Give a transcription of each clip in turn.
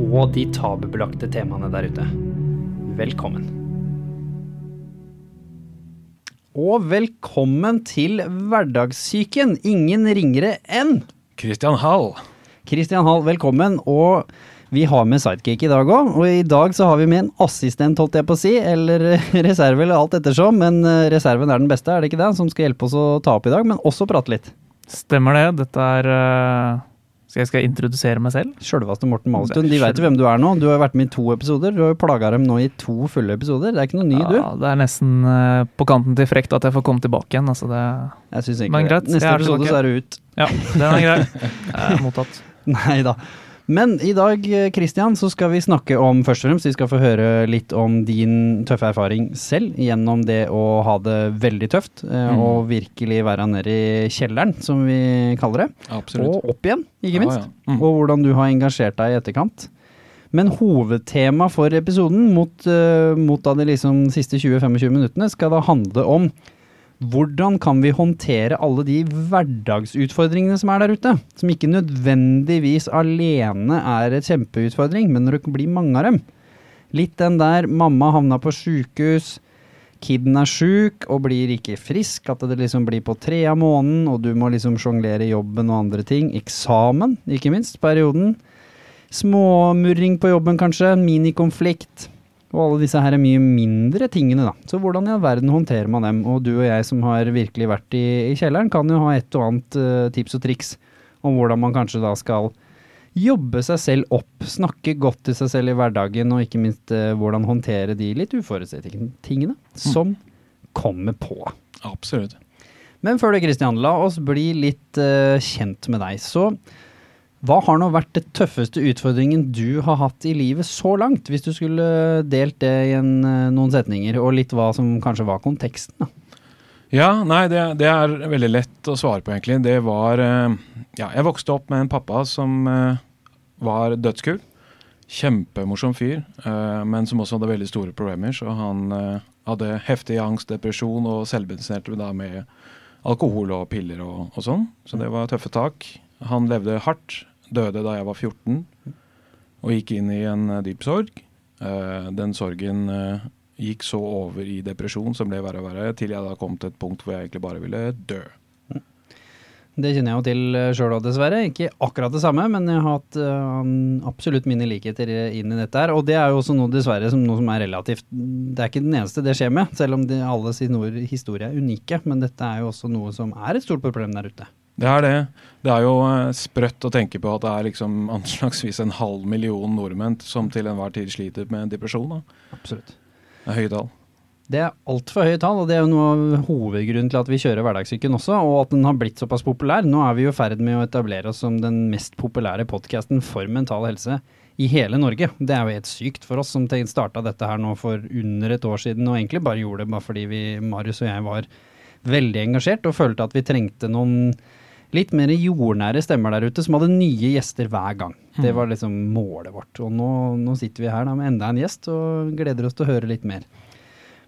og de tabubelagte temaene der ute. Velkommen. Og velkommen til Hverdagssyken. Ingen ringere enn Christian Hall. Christian Hall, velkommen. Og vi har med sidekick i dag òg. Og i dag så har vi med en assistent, holdt jeg på å si. Eller reserve, eller alt ettersom. Men eh, reserven er den beste, er det ikke det? Som skal hjelpe oss å ta opp i dag, men også prate litt. Stemmer det. Dette er uh, skal jeg, skal introdusere meg selv? Sjølveste Morten Malstuen. De veit hvem du er nå. Du har vært med i to episoder. Du har jo plaga dem nå i to fulle episoder. Det er ikke noe ny, ja, du. Det er nesten uh, på kanten til frekt at jeg får komme tilbake igjen. Altså det, jeg synes ikke men det. Neste episode tilbake. så er du ut. Ja, den er grei. Mottatt. Nei da. Men i dag, Kristian, så skal vi snakke om først og fremst, vi skal få høre litt om din tøffe erfaring selv gjennom det å ha det veldig tøft, eh, Mm. og virkelig være nede i kjelleren, som vi kaller det. Absolutt. Og opp igjen, ikke minst. Ja, ja. Mm. Og hvordan du har engasjert deg i etterkant. Men hovedtema for episoden, mot, eh, mot de liksom siste 20-25 minuttene, skal da handle om hvordan kan vi håndtere alle de hverdagsutfordringene som er der ute? Som ikke nødvendigvis alene er et kjempeutfordring, men når det blir mange av dem. Litt den der mamma havna på sjukehus, kiden er sjuk og blir ikke frisk, at det liksom blir på tre av måneden, og du må liksom sjonglere jobben og andre ting. Eksamen, ikke minst, perioden. Småmurring på jobben kanskje, minikonflikt. Og alle disse her er mye mindre tingene, da. Så hvordan i all verden håndterer man dem? Og du og jeg som har virkelig vært i, i kjelleren, kan jo ha et og annet uh, tips og triks om hvordan man kanskje da skal jobbe seg selv opp, snakke godt til seg selv i hverdagen, og ikke minst uh, hvordan håndtere de litt uforutsette tingene som kommer på. Absolutt. Men før det, Kristian, la oss bli litt uh, kjent med deg. Så hva har nå vært det tøffeste utfordringen du har hatt i livet så langt? Hvis du skulle delt det i en, eh, noen setninger, og litt hva som kanskje var konteksten. da. Ja, nei, det, det er veldig lett å svare på, egentlig. Det var eh, Ja, jeg vokste opp med en pappa som eh, var dødskul. Kjempemorsom fyr, eh, men som også hadde veldig store problemer. Så han eh, hadde heftig angst, depresjon og selvmedisinerte da med alkohol og piller og, og sånn. Så det var tøffe tak. Han levde hardt. Døde da jeg var 14 og gikk inn i en eh, dyp sorg. Eh, den sorgen eh, gikk så over i depresjon, som ble verre og verre, til jeg da kom til et punkt hvor jeg egentlig bare ville dø. Det kjenner jeg jo til sjøl òg, dessverre. Ikke akkurat det samme, men jeg har hatt uh, absolutt mine likheter inn i dette her. Og det er jo også noe dessverre som noe som er relativt Det er ikke den eneste det skjer med, selv om de, alle sine historier er unike. Men dette er jo også noe som er et stort problem der ute. Det er det. Det er jo eh, sprøtt å tenke på at det er liksom anslagsvis en halv million nordmenn som til enhver tid sliter med depresjon. Da. Absolutt. Det er høye tall. Det er altfor høye tall, og det er jo noe av hovedgrunnen til at vi kjører hverdagssyken også, og at den har blitt såpass populær. Nå er vi i ferd med å etablere oss som den mest populære podkasten for mental helse i hele Norge. Det er jo helt sykt for oss som starta dette her nå for under et år siden, og egentlig bare gjorde det bare fordi vi, Marius og jeg, var veldig engasjert og følte at vi trengte noen litt mer jordnære stemmer der ute som hadde nye gjester hver gang. Det var liksom målet vårt. Og nå, nå sitter vi her da med enda en gjest og gleder oss til å høre litt mer.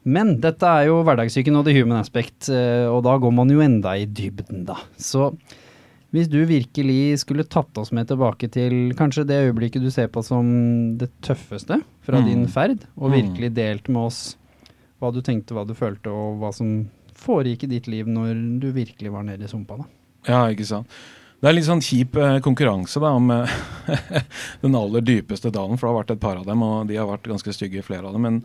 Men dette er jo hverdagssyken og the human aspect, eh, og da går man jo enda i dybden, da. Så hvis du virkelig skulle tatt oss med tilbake til kanskje det øyeblikket du ser på som det tøffeste fra Mm. din ferd, og Mm. virkelig delt med oss hva du tenkte, hva du følte, og hva som foregikk i ditt liv når du virkelig var nede i sumpa, da. Ja, ikke sant. Det er litt sånn kjip eh, konkurranse da om eh, den aller dypeste dalen, for det har vært et par av dem, og de har vært ganske stygge, flere av dem. Men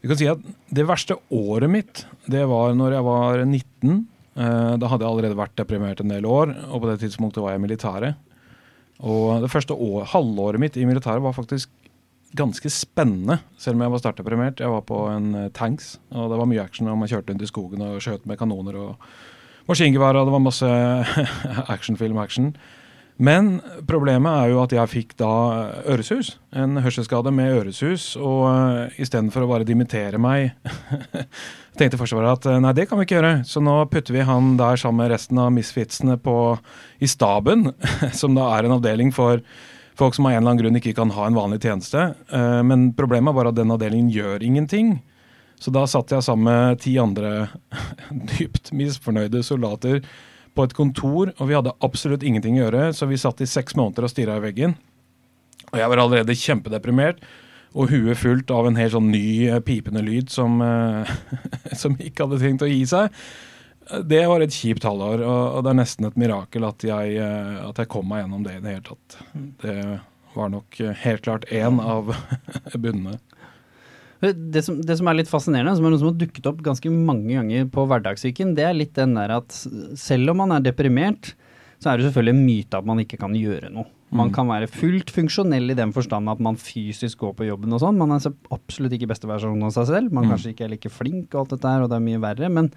vi kan si at det verste året mitt, det var når jeg var 19. Eh, da hadde jeg allerede vært deprimert en del år, og på det tidspunktet var jeg i militæret. Og det første år, halvåret mitt i militæret var faktisk ganske spennende, selv om jeg var sterkt deprimert. Jeg var på en tanks, og det var mye action, og man kjørte rundt i skogen og skjøt med kanoner og maskingevær, og det var masse actionfilm-action. Men problemet er jo at jeg fikk da øresus. En hørselsskade med øresus. Og uh, istedenfor å bare dimittere meg tenkte Forsvaret at eh, nei, det kan vi ikke gjøre. Så nå putter vi han der sammen med resten av misfitsene på, i staben, som da er en avdeling for folk som av en eller annen grunn ikke kan ha en vanlig tjeneste. Uh, men problemet var at den avdelingen gjør ingenting. Så da satt jeg sammen med ti andre dypt misfornøyde soldater på et kontor, og vi hadde absolutt ingenting å gjøre, så vi satt i seks måneder og stirra i veggen. Og jeg var allerede kjempedeprimert, og huet fullt av en helt sånn ny eh, pipende lyd som, eh, som ikke hadde trengt å gi seg. Det var et kjipt halvår, og det er nesten et mirakel at jeg, eh, at jeg kom meg gjennom det i det hele tatt. Det var nok helt klart én av bunnene. Det som, det som, er litt fascinerende, som er noe som har dukket opp ganske mange ganger på hverdagssyken, det er litt den der at selv om man er deprimert, så er det selvfølgelig en myte at man ikke kan gjøre noe. Man mm. kan være fullt funksjonell i den forstand at man fysisk går på jobben og sånn. Man er absolutt ikke beste versjon av seg selv. Man mm. kanskje ikke er like flink og alt dette her, og det er mye verre. Men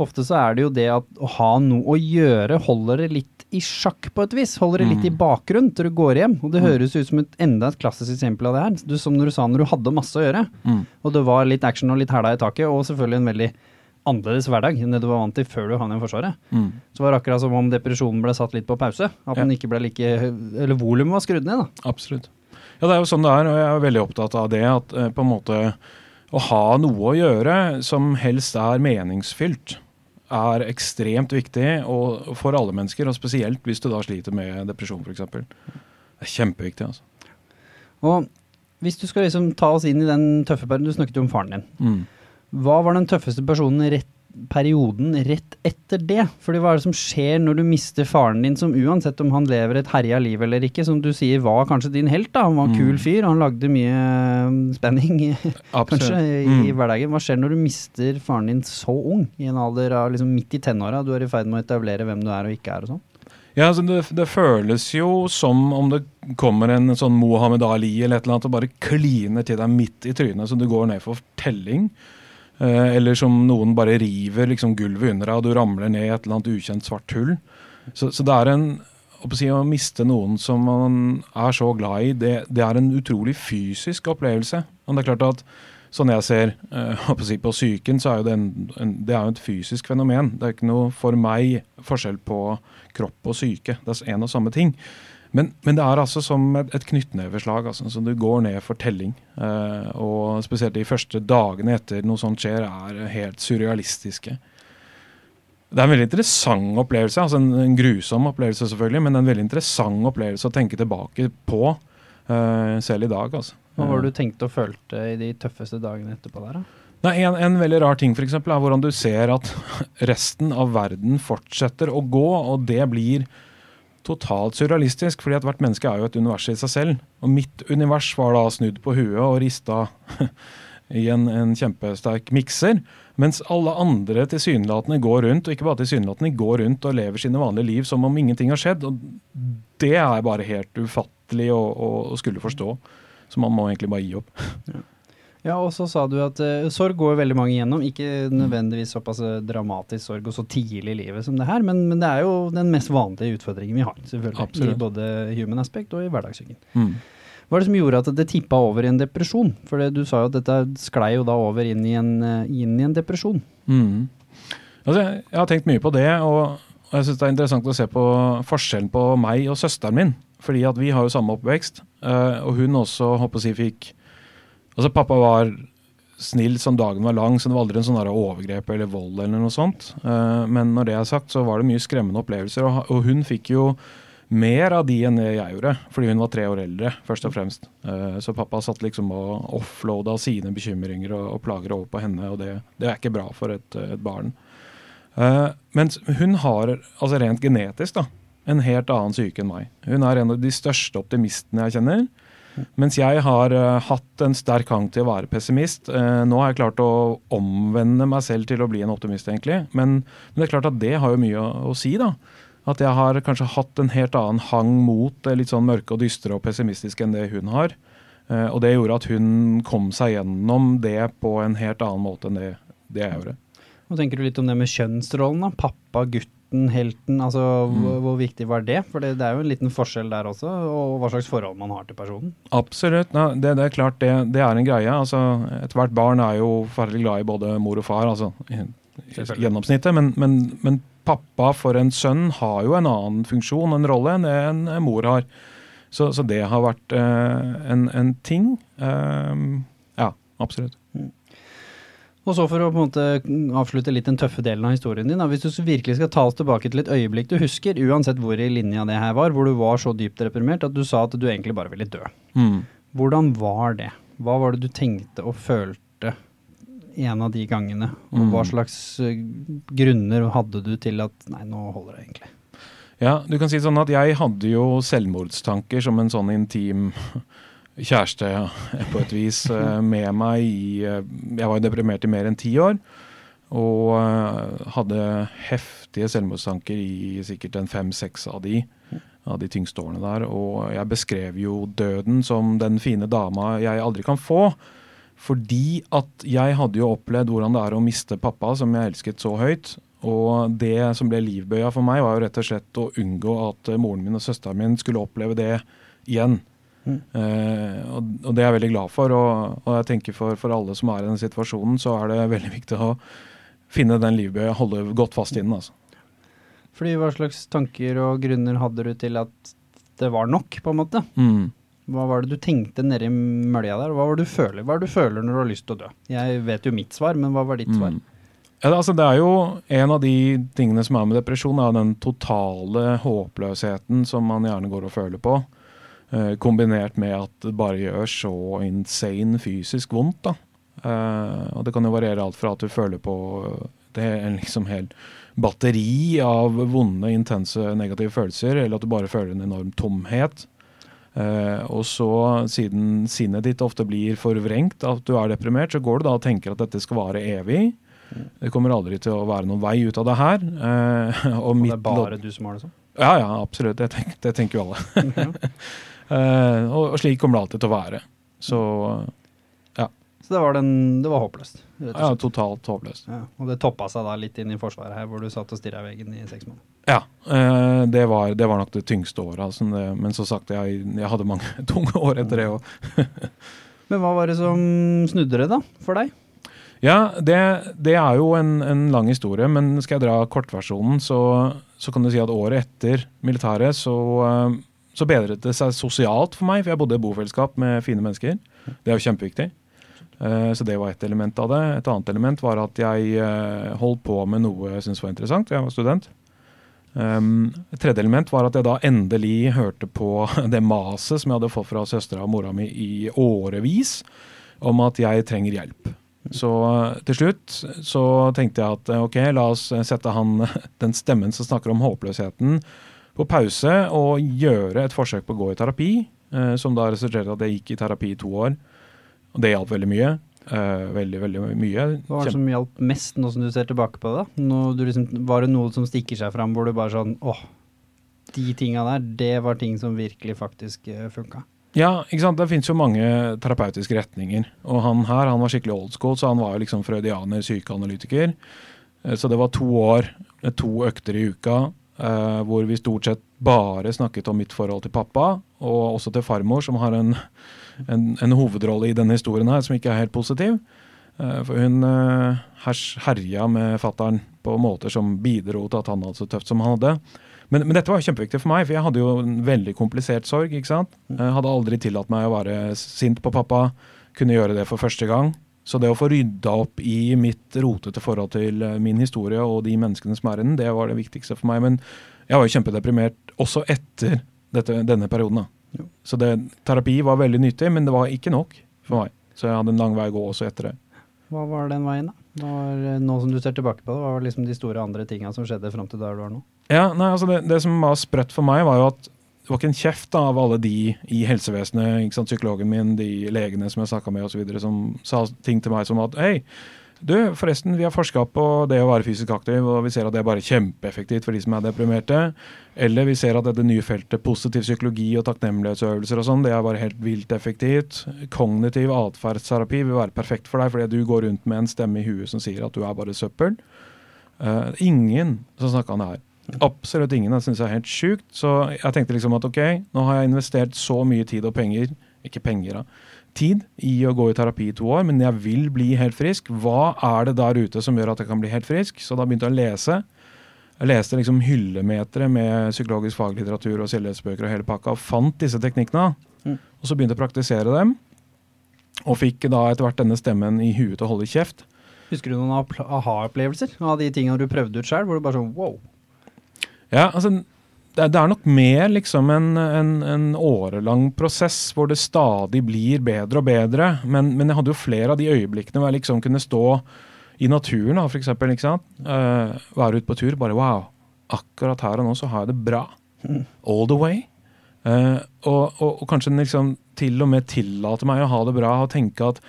ofte så er det jo det at å ha noe å gjøre holder det litt i sjakk på et vis. Holder det litt mm. i bakgrunn til du går hjem. Og det mm. høres ut som et, enda et klassisk eksempel av det her. Du, som når du sa når du hadde masse å gjøre, mm. og det var litt action og litt hæla i taket, og selvfølgelig en veldig annerledes hverdag enn det du var vant til før du havnet i Forsvaret. Mm. Så var det akkurat som om depresjonen ble satt litt på pause. At den ikke ble like Eller volumet var skrudd ned, da. Absolutt. Ja, det er jo sånn det er, og jeg er veldig opptatt av det. At eh, på en måte å ha noe å gjøre som helst er meningsfylt er ekstremt viktig for alle mennesker, og spesielt hvis du da sliter med depresjon f.eks. Det er kjempeviktig. altså. Og hvis du skal liksom ta oss inn i den tøffe perioden, du snakket jo om faren din. Mm. Hva var den tøffeste personen rett perioden rett etter det? Fordi hva er det som skjer når du mister faren din, som uansett om han lever et herja liv eller ikke, som du sier var kanskje din helt, da. Han var en mm. kul fyr, han lagde mye um, spenning kanskje i, mm. i, hverdagen. Hva skjer når du mister faren din så ung, i en alder av liksom midt i tenåra, du er i ferd med å etablere hvem du er og ikke er og sånn? Ja, altså det, det, føles jo som om det kommer en sånn Mohammed Ali eller et eller annet og bare kliner til deg midt i trynet, så du går ned for telling. Eh, eller som noen bare river liksom gulvet under deg, og du ramler ned i et eller annet ukjent svart hull. Så, så det er en å, si, å miste noen som man er så glad i, det, det, er en utrolig fysisk opplevelse. Men det er klart at sånn jeg ser uh, si, på psyken, så er jo det, en, en, det er jo et fysisk fenomen. Det er ikke noe for meg forskjell på kropp og syke. Det er en og samme ting. Men, men, det er altså som et, et knyttneveslag. Altså, så du går ned for telling. Eh, og spesielt de første dagene etter noe sånt skjer, er helt surrealistiske. Det er en veldig interessant opplevelse. altså En, en grusom opplevelse, selvfølgelig, men en veldig interessant opplevelse å tenke tilbake på eh, selv i dag. altså. Hva var det du tenkte og følte i de tøffeste dagene etterpå der? da? Nei, en, en, veldig rar ting for eksempel, er hvordan du ser at resten av verden fortsetter å gå, og det blir totalt surrealistisk, fordi at hvert menneske er jo et univers i seg selv. Og mitt univers var da snudd på huet og rista i en, en kjempesterk mikser. Mens alle andre tilsynelatende går rundt, og ikke bare tilsynelatende, går rundt og lever sine vanlige liv som om ingenting har skjedd. Og det er bare helt ufattelig å, å, å skulle forstå. Så man må egentlig bare gi opp. Ja. Ja, og så sa du at uh, sorg går veldig mange igjennom. Ikke nødvendigvis såpass eh, dramatisk sorg og så tidlig i livet som det her, men, men, det er jo den mest vanlige utfordringen vi har. selvfølgelig. Absolutt. I både human aspect og i hverdagssyken. Mm. Hva er det som gjorde at det tippa over i en depresjon? For du sa jo at dette sklei jo da over inn i en, eh, inn i en depresjon. Mm. Altså, jeg, har tenkt mye på det, og, jeg syns det er interessant å se på forskjellen på meg og søsteren min. Fordi at vi har jo samme oppvekst, og hun også håper jeg, fikk Altså, pappa var snill som dagen var lang, så det var aldri en sånn overgrep eller vold eller noe sånt. Uh, men når det er sagt, så var det mye skremmende opplevelser, og, hun fikk jo mer av de enn jeg gjorde, fordi hun var tre år eldre, først og fremst. Uh, så pappa satt liksom og offloada sine bekymringer og, plager over på henne, og det, det er ikke bra for et, et barn. Men hun har, altså rent genetisk, da, en helt annen syke enn meg. Hun er en av de største optimistene jeg kjenner. Mens jeg har uh, hatt en sterk hang til å være pessimist. Uh, nå har jeg klart å omvende meg selv til å bli en optimist, egentlig. Men, men det er klart at det har jo mye å, å, si, da. At jeg har kanskje hatt en helt annen hang mot det litt sånn mørke og dystre og pessimistiske enn det hun har. Uh, og det gjorde at hun kom seg gjennom det på en helt annen måte enn det, det jeg gjorde. Hva tenker du litt om det med kjønnsrollen? da? Pappa, gutt skurken, helten, altså Mm. hvor, hvor viktig var det? For det, det er jo en liten forskjell der også, og hva slags forhold man har til personen. Absolutt. ja, det, det er klart det, det er en greie. Altså, Ethvert barn er jo forferdelig glad i både mor og far, altså gjennomsnittet. Men, men, men pappa for en sønn har jo en annen funksjon, en rolle, enn det en, en mor har. Så, så det har vært eh, en, en ting. Eh, ja, absolutt. Og så for å på en måte avslutte litt den tøffe delen av historien din, da. hvis du virkelig skal ta oss tilbake til et øyeblikk du husker, uansett hvor i linja det her var, hvor du var så dypt reprimert at du sa at du egentlig bare ville dø. Mm. Hvordan var det? Hva var det du tenkte og følte en av de gangene? Og Mm. hva slags eh, grunner hadde du til at nei, nå holder det egentlig? Ja, du kan si sånn at jeg hadde jo selvmordstanker som en sånn intim kjæreste ja, på et vis eh, med meg i eh, Jeg var jo deprimert i mer enn ti år. Og eh, hadde heftige selvmordstanker i sikkert en fem-seks av de. Av de tyngste årene der. Og jeg beskrev jo døden som den fine dama jeg aldri kan få. Fordi at jeg hadde jo opplevd hvordan det er å miste pappa, som jeg elsket så høyt. Og det som ble livbøya for meg, var jo rett og slett å unngå at moren min og søsteren min skulle oppleve det igjen. Mm. Eh, og, og det er jeg veldig glad for. Og, og jeg tenker for, for alle som er i den situasjonen, så er det veldig viktig å finne den livbøya, holde godt fast i den. altså. Fordi hva slags tanker og grunner hadde du til at det var nok, på en måte? Mm. Hva var det du tenkte nedi mølja der? Hva var det du føler? Hva er det du føler når du har lyst til å dø? Jeg vet jo mitt svar, men hva var ditt svar? Mm. Ja, det- altså, det er jo en av de tingene som er med depresjon, er den totale håpløsheten som man gjerne går og føler på. Eh, kombinert med at det bare gjør så insane fysisk vondt. da. Eh, og det kan jo variere alt fra at du føler på det er en liksom hel batteri av vonde, intense negative følelser, eller at du bare føler en enorm tomhet. Uh, og så, siden sinnet ditt ofte blir forvrengt at du er deprimert, så går du da og tenker at dette skal vare evig. Det kommer aldri til å være noen vei ut av det her. Uh, og Og det er bare du som har det sånn? ja, ja, absolutt. Det, tenker, det tenker jo alle. Eh, og, slik kommer det alltid til å være. Så ja. Så det var, den, det var håpløst? ja, totalt håpløst. Ja, og det toppa seg da litt inn i forsvaret her, hvor du satt og stirra i veggen i seks måneder. Ja, eh, det, var, det var nok det tyngste året. Altså, men som sagt, jeg, jeg hadde mange tunge år etter det òg. Men hva var det som snudde det, da, for deg? Ja, det, det er jo en, en lang historie, men skal jeg dra kortversjonen, så, så kan du si at året etter militæret så, eh, så bedret det seg sosialt for meg, for jeg bodde i bofellesskap med fine mennesker. Det er jo kjempeviktig. Eh, Så det var ett element av det. Et annet element var at jeg eh, holdt på med noe jeg syntes var interessant. Jeg var student. Um, et tredje element var at jeg da endelig hørte på det maset som jeg hadde fått fra søstera og mora mi i årevis, om at jeg trenger hjelp. Så eh, til slutt så tenkte jeg at ok, la oss sette han, den stemmen som snakker om håpløsheten, på pause og gjøre et forsøk på å gå i terapi, eh, som da resulterte i at jeg gikk i terapi i to år. Og det hjalp veldig mye. Eh, veldig, veldig mye. Hva var det som hjalp mest, nå som du ser tilbake på det? liksom, var det noe som stikker seg fram, hvor du bare sånn åh, de tinga der, det var ting som virkelig faktisk uh, funka? Ja, ikke sant? det finnes jo mange terapeutiske retninger. Og han her han var skikkelig old school, så han var jo liksom freudianer, psykoanalytiker. Eh, Så det var to år, eh, to økter i uka, eh, hvor vi stort sett bare snakket om mitt forhold til pappa, og også til farmor, som har en, en, en hovedrolle i denne historien her, som ikke er helt positiv. Uh, For hun uh, herja med fattern på måter som bidro til at han hadde så tøft som han hadde. Men, men dette var kjempeviktig for meg, for jeg hadde jo en veldig komplisert sorg. ikke sant? Jeg hadde aldri tillatt meg å være sint på pappa, kunne gjøre det for første gang. Så det å få rydda opp i mitt rotete forhold til eh, min historie og de menneskene som er i den, det var det viktigste for meg. Men jeg var jo kjempedeprimert også etter dette, denne perioden. da. Så det, terapi var veldig nyttig, men det var ikke nok for meg. Så jeg hadde en lang vei å gå også etter det. Hva var den veien, da? Var, eh, nå som du ser tilbake på det, hva var liksom de store andre tinga som skjedde fram til der du er nå? Ja, nei, altså det, det som var sprøtt for meg, var jo at det var ikke en kjeft da, av alle de i helsevesenet, sant, psykologen min, de legene som jeg snakka med osv., som sa ting til meg som at hei, du, forresten, vi har forska på det å være fysisk aktiv, og vi ser at det er bare kjempeeffektivt for de som er deprimerte. Eller vi ser at dette nye feltet positiv psykologi og takknemlighetsøvelser og sånn, det er bare helt vilt effektivt. Kognitiv atferdsterapi vil være perfekt for deg, fordi du går rundt med en stemme i huet som sier at du er bare søppel. Uh, ingen som snakka om det her. Absolutt ingen. Det syns jeg er helt sjukt. Så jeg tenkte liksom at ok, nå har jeg investert så mye tid og penger, ikke penger da, tid i å gå i terapi i to år, men jeg vil bli helt frisk. Hva er det der ute som gjør at jeg kan bli helt frisk? Så da begynte jeg å lese. Jeg leste liksom hyllemetere med psykologisk faglitteratur og selvhjelpsbøker og hele pakka, og fant disse teknikkene. Mm. Og så begynte jeg å praktisere dem, og fikk da etter hvert denne stemmen i huet til å holde kjeft. Husker du noen aha-opplevelser av de tingene du prøvde ut sjøl, hvor du bare sånn wow? Ja, altså det, er- nok mer liksom en, en, en årelang prosess hvor det stadig blir bedre og bedre. Men, men jeg hadde jo flere av de øyeblikkene hvor jeg liksom kunne stå i naturen, for eksempel. Ikke sant? Uh, være ute på tur. Bare wow, akkurat her og nå så har jeg det bra. All the way. Uh, og, og, og kanskje liksom til og med tillate meg å ha det bra og tenke at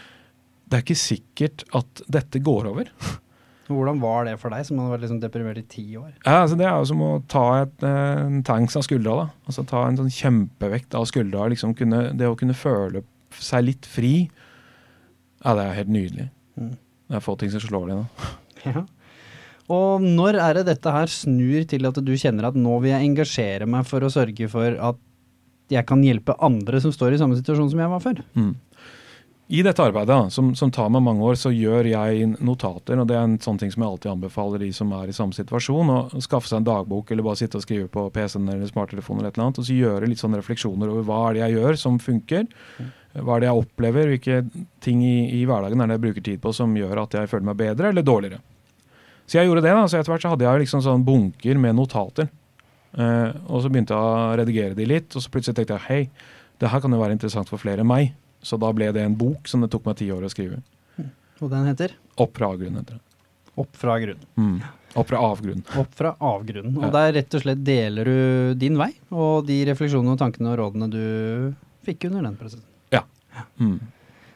det er ikke sikkert at dette går over. Hvordan var det for deg, som hadde vært liksom deprimert i ti år? Ja, altså Det er jo som å ta et, eh, en tanks av skuldra. da. Altså Ta en sånn kjempevekt av skuldra. Liksom kunne, det å kunne føle seg litt fri, ja, det er helt nydelig. Mm. Det er få ting som slår det nå. Ja. Og når er det dette her snur til at du kjenner at nå vil jeg engasjere meg for å sørge for at jeg kan hjelpe andre som står i samme situasjon som jeg var før? Mm. I dette arbeidet, som, som tar meg mange år, så gjør jeg notater. og Det er en sånn ting som jeg alltid anbefaler de som er i samme situasjon. Å skaffe seg en dagbok eller bare sitte og skrive på PC-en eller smarttelefonen eller et eller annet. Og så gjøre litt sånne refleksjoner over hva er det jeg gjør som funker. Hva er det jeg opplever, hvilke ting i, i hverdagen er det jeg bruker tid på som gjør at jeg føler meg bedre eller dårligere. Så jeg gjorde det. da, så Etter hvert så hadde jeg liksom sånn bunker med notater. Eh, og så begynte jeg å redigere de litt, og så plutselig tenkte jeg hei, det her kan jo være interessant for flere enn meg. Så da ble det en bok som det tok meg ti år å skrive. Og den heter Opp fra avgrunnen, heter den. Opp fra grunn. Mm. Opp fra avgrunnen. Opp fra avgrunnen. Og Ja. der rett og slett deler du din vei, og de refleksjonene og tankene og rådene du fikk under den prosessen. Mm.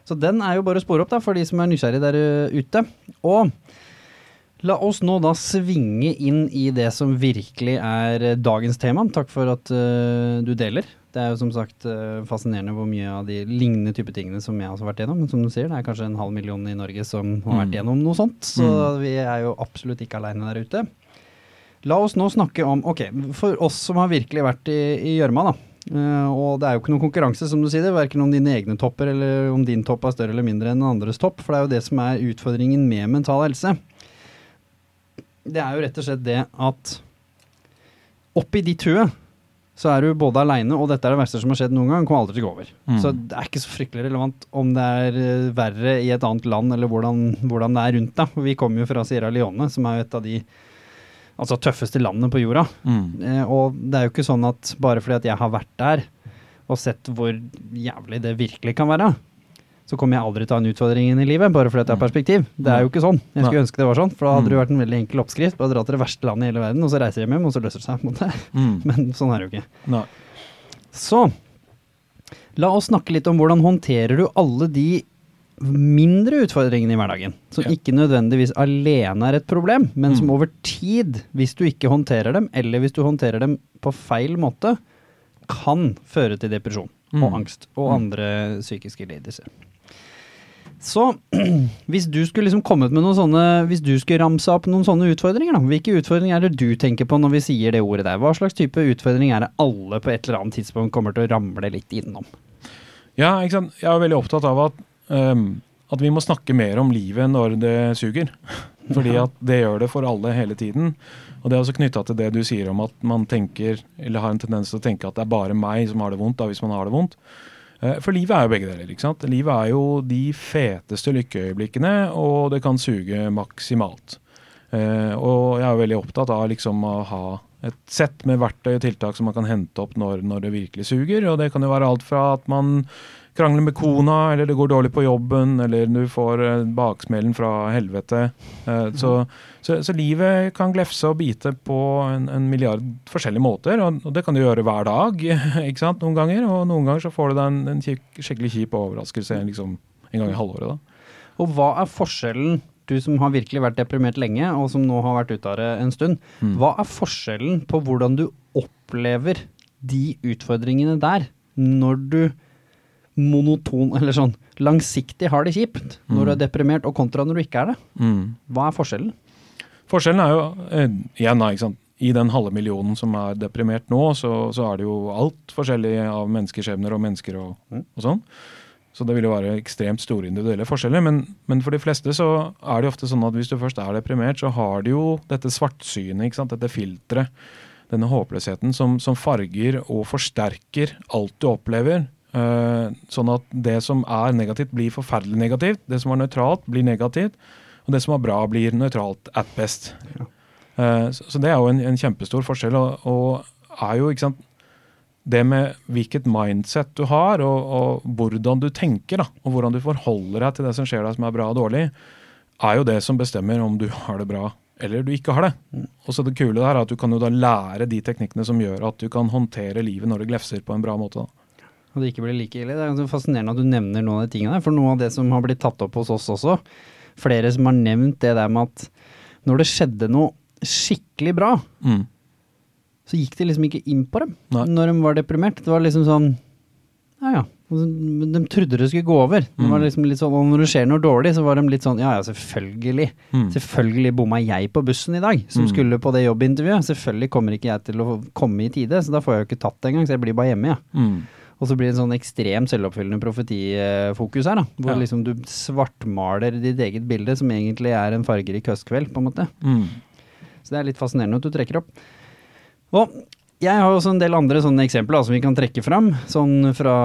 Så den er jo bare å spore opp da, for de som er nysgjerrige der uh, ute. Og la oss nå da svinge inn i det som virkelig er uh, dagens tema. Takk for at uh, du deler. Det er jo som sagt uh, fascinerende hvor mye av de lignende type tingene som jeg også har vært gjennom. Men som du sier, det er kanskje en halv million i Norge som har vært Mm. gjennom noe sånt. Så Mm. vi er jo absolutt ikke aleine der ute. La oss nå snakke om, ok, for oss som har virkelig vært i i gjørma da, Uh, og det er jo ikke noen konkurranse som du sier det, hverken om dine egne topper eller om din topp er større eller mindre enn andres topp, for det er jo det som er utfordringen med mental helse. Det er jo rett og slett det at oppi ditt hue så er du både aleine, og dette er det verste som har skjedd noen gang, kommer aldri til å gå over. Mm. Så det er ikke så fryktelig relevant om det er eh, verre i et annet land, eller hvordan, hvordan det er rundt deg. Vi kommer jo fra Sierra Leone, som er et av de altså, tøffeste landene på jorda. Mm. Eh, og det er jo ikke sånn at bare fordi at jeg har vært der og sett hvor jævlig det virkelig kan være, så kommer jeg aldri til å ha en utfordring i livet, bare fordi jeg har perspektiv. Det er jo ikke sånn. Jeg skulle ønske det var sånn, for da hadde det Mm. vært en veldig enkel oppskrift. Bare dra til det verste landet i hele verden, og så reiser hjem hjem, og så løser det seg. på en måte. Mm. Men sånn er det jo ikke. Nei. Så la oss snakke litt om hvordan håndterer du alle de mindre utfordringene i hverdagen, som Ja. ikke nødvendigvis alene er et problem, men som Mm. over tid, hvis du ikke håndterer dem, eller hvis du håndterer dem på feil måte, kan føre til depresjon og Mm. angst og Mm. andre psykiske lidelser. Så hvis du skulle liksom kommet med noen sånne Hvis du skulle ramse opp noen sånne utfordringer, da, hvilke utfordringer er det du tenker på når vi sier det ordet der? Hva slags type utfordring er det alle på et eller annet tidspunkt kommer til å ramle litt innom? Ja, ikke sant. Jeg er veldig opptatt av at, um, at vi må snakke mer om livet når det suger. Fordi at det gjør det for alle hele tiden. Og det er også knytta til det du sier om at man tenker, eller har en tendens til å tenke at det er bare meg som har det vondt, da, hvis man har det vondt. Eh, For livet er jo begge deler. ikke sant? Livet er jo de feteste lykkeøyeblikkene, og det kan suge maksimalt. Eh, og jeg er jo veldig opptatt av liksom å ha et sett med verktøy og tiltak som man kan hente opp når, når det virkelig suger. Og det kan jo være alt fra at man krangler med kona, eller det går dårlig på jobben, eller du får eh, baksmellen fra helvete. Eh, så, så, så livet kan glefse og bite på en, en milliard forskjellige måter, og, og det kan du gjøre hver dag ikke sant, noen ganger. Og noen ganger så får du deg en, en skikkelig kjip overraskelse liksom, en gang i halvåret. da. Og hva er forskjellen, du som har virkelig vært deprimert lenge, og som nå har vært ute av det en stund, Mm. hva er forskjellen på hvordan du opplever de utfordringene der, når du monoton, eller sånn, langsiktig har det kjipt, når du er deprimert, og kontra når du ikke er det? Mm. Hva er forskjellen? Forskjellen er jo eh, igjen da, ikke sant? i den halve millionen som er deprimert nå, så, så er det jo alt forskjellig av menneskeskjebner og mennesker og, og sånn. Så det vil jo være ekstremt store individuelle forskjeller. Men, men for de fleste så er det ofte sånn at hvis du først er deprimert, så har du jo dette svartsynet, dette filteret, denne håpløsheten som, som farger og forsterker alt du opplever. Eh, sånn at det som er negativt, blir forferdelig negativt. Det som er nøytralt, blir negativt. Og det som er bra, blir nøytralt at best. Ja. så, så det er jo en, en kjempestor forskjell, og, og er jo, ikke sant det med hvilket mindset du har, og, og, hvordan du tenker, da, og hvordan du forholder deg til det som skjer deg som er bra og dårlig, er jo det som bestemmer om du har det bra eller du ikke har det. Og så det kule der er at du kan jo da lære de teknikkene som gjør at du kan håndtere livet når det glefser på en bra måte. da. Og det ikke blir like ille. Det er ganske fascinerende at du nevner noen av de tingene der, for noe av det som har blitt tatt opp hos oss også, flere som har nevnt det der med at når det skjedde noe skikkelig bra, Mm. så gikk de liksom ikke inn på dem Nei. når de var deprimert. Det var liksom sånn Ja ja. Og så- men De trodde det skulle gå over. Det var Mm. liksom litt sånn, og når det skjer noe dårlig, så var de litt sånn Ja ja, selvfølgelig. Mm. Selvfølgelig bomma jeg på bussen i dag, som Mm. skulle på det jobbintervjuet. Selvfølgelig kommer ikke jeg til å komme i tide, så da får jeg jo ikke tatt det engang, så jeg blir bare hjemme, jeg. Mm. Og så blir det en sånn ekstrem selvoppfyllende profetifokus her, da. Hvor Ja. liksom du svartmaler ditt eget bilde, som egentlig er en fargerik høstkveld, på en måte. Mm. Så det er litt fascinerende at du trekker opp. Og jeg har også en del andre sånne eksempler da, som vi kan trekke fram, sånn fra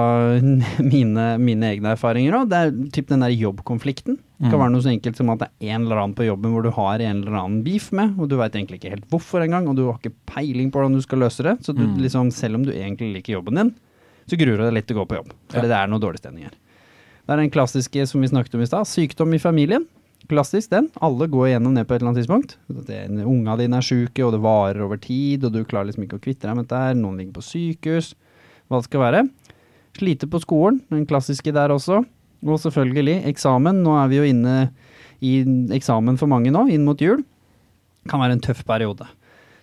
mine, mine egne erfaringer òg. Det er typ den der jobbkonflikten. Det kan Mm. være noe så enkelt som at det er en eller annen på jobben hvor du har en eller annen beef med, og du veit egentlig ikke helt hvorfor engang, og du har ikke peiling på hvordan du skal løse det. Så du, Mm. liksom, selv om du egentlig liker jobben din, så gruer du deg litt til å gå på jobb. Fordi det er noe dårlig stemning her. Det er den klassiske som vi snakket om i stad, sykdom i familien. Klassisk den. Alle går igjennom det på et eller annet tidspunkt. Det, unga dine er syke, og det varer over tid, og du klarer liksom ikke å kvitte deg med dette her. Noen ligger på sykehus. Hva det skal være. Slite på skolen, den klassiske der også. Og selvfølgelig eksamen. Nå er vi jo inne i eksamen for mange nå, inn mot jul. Kan være en tøff periode.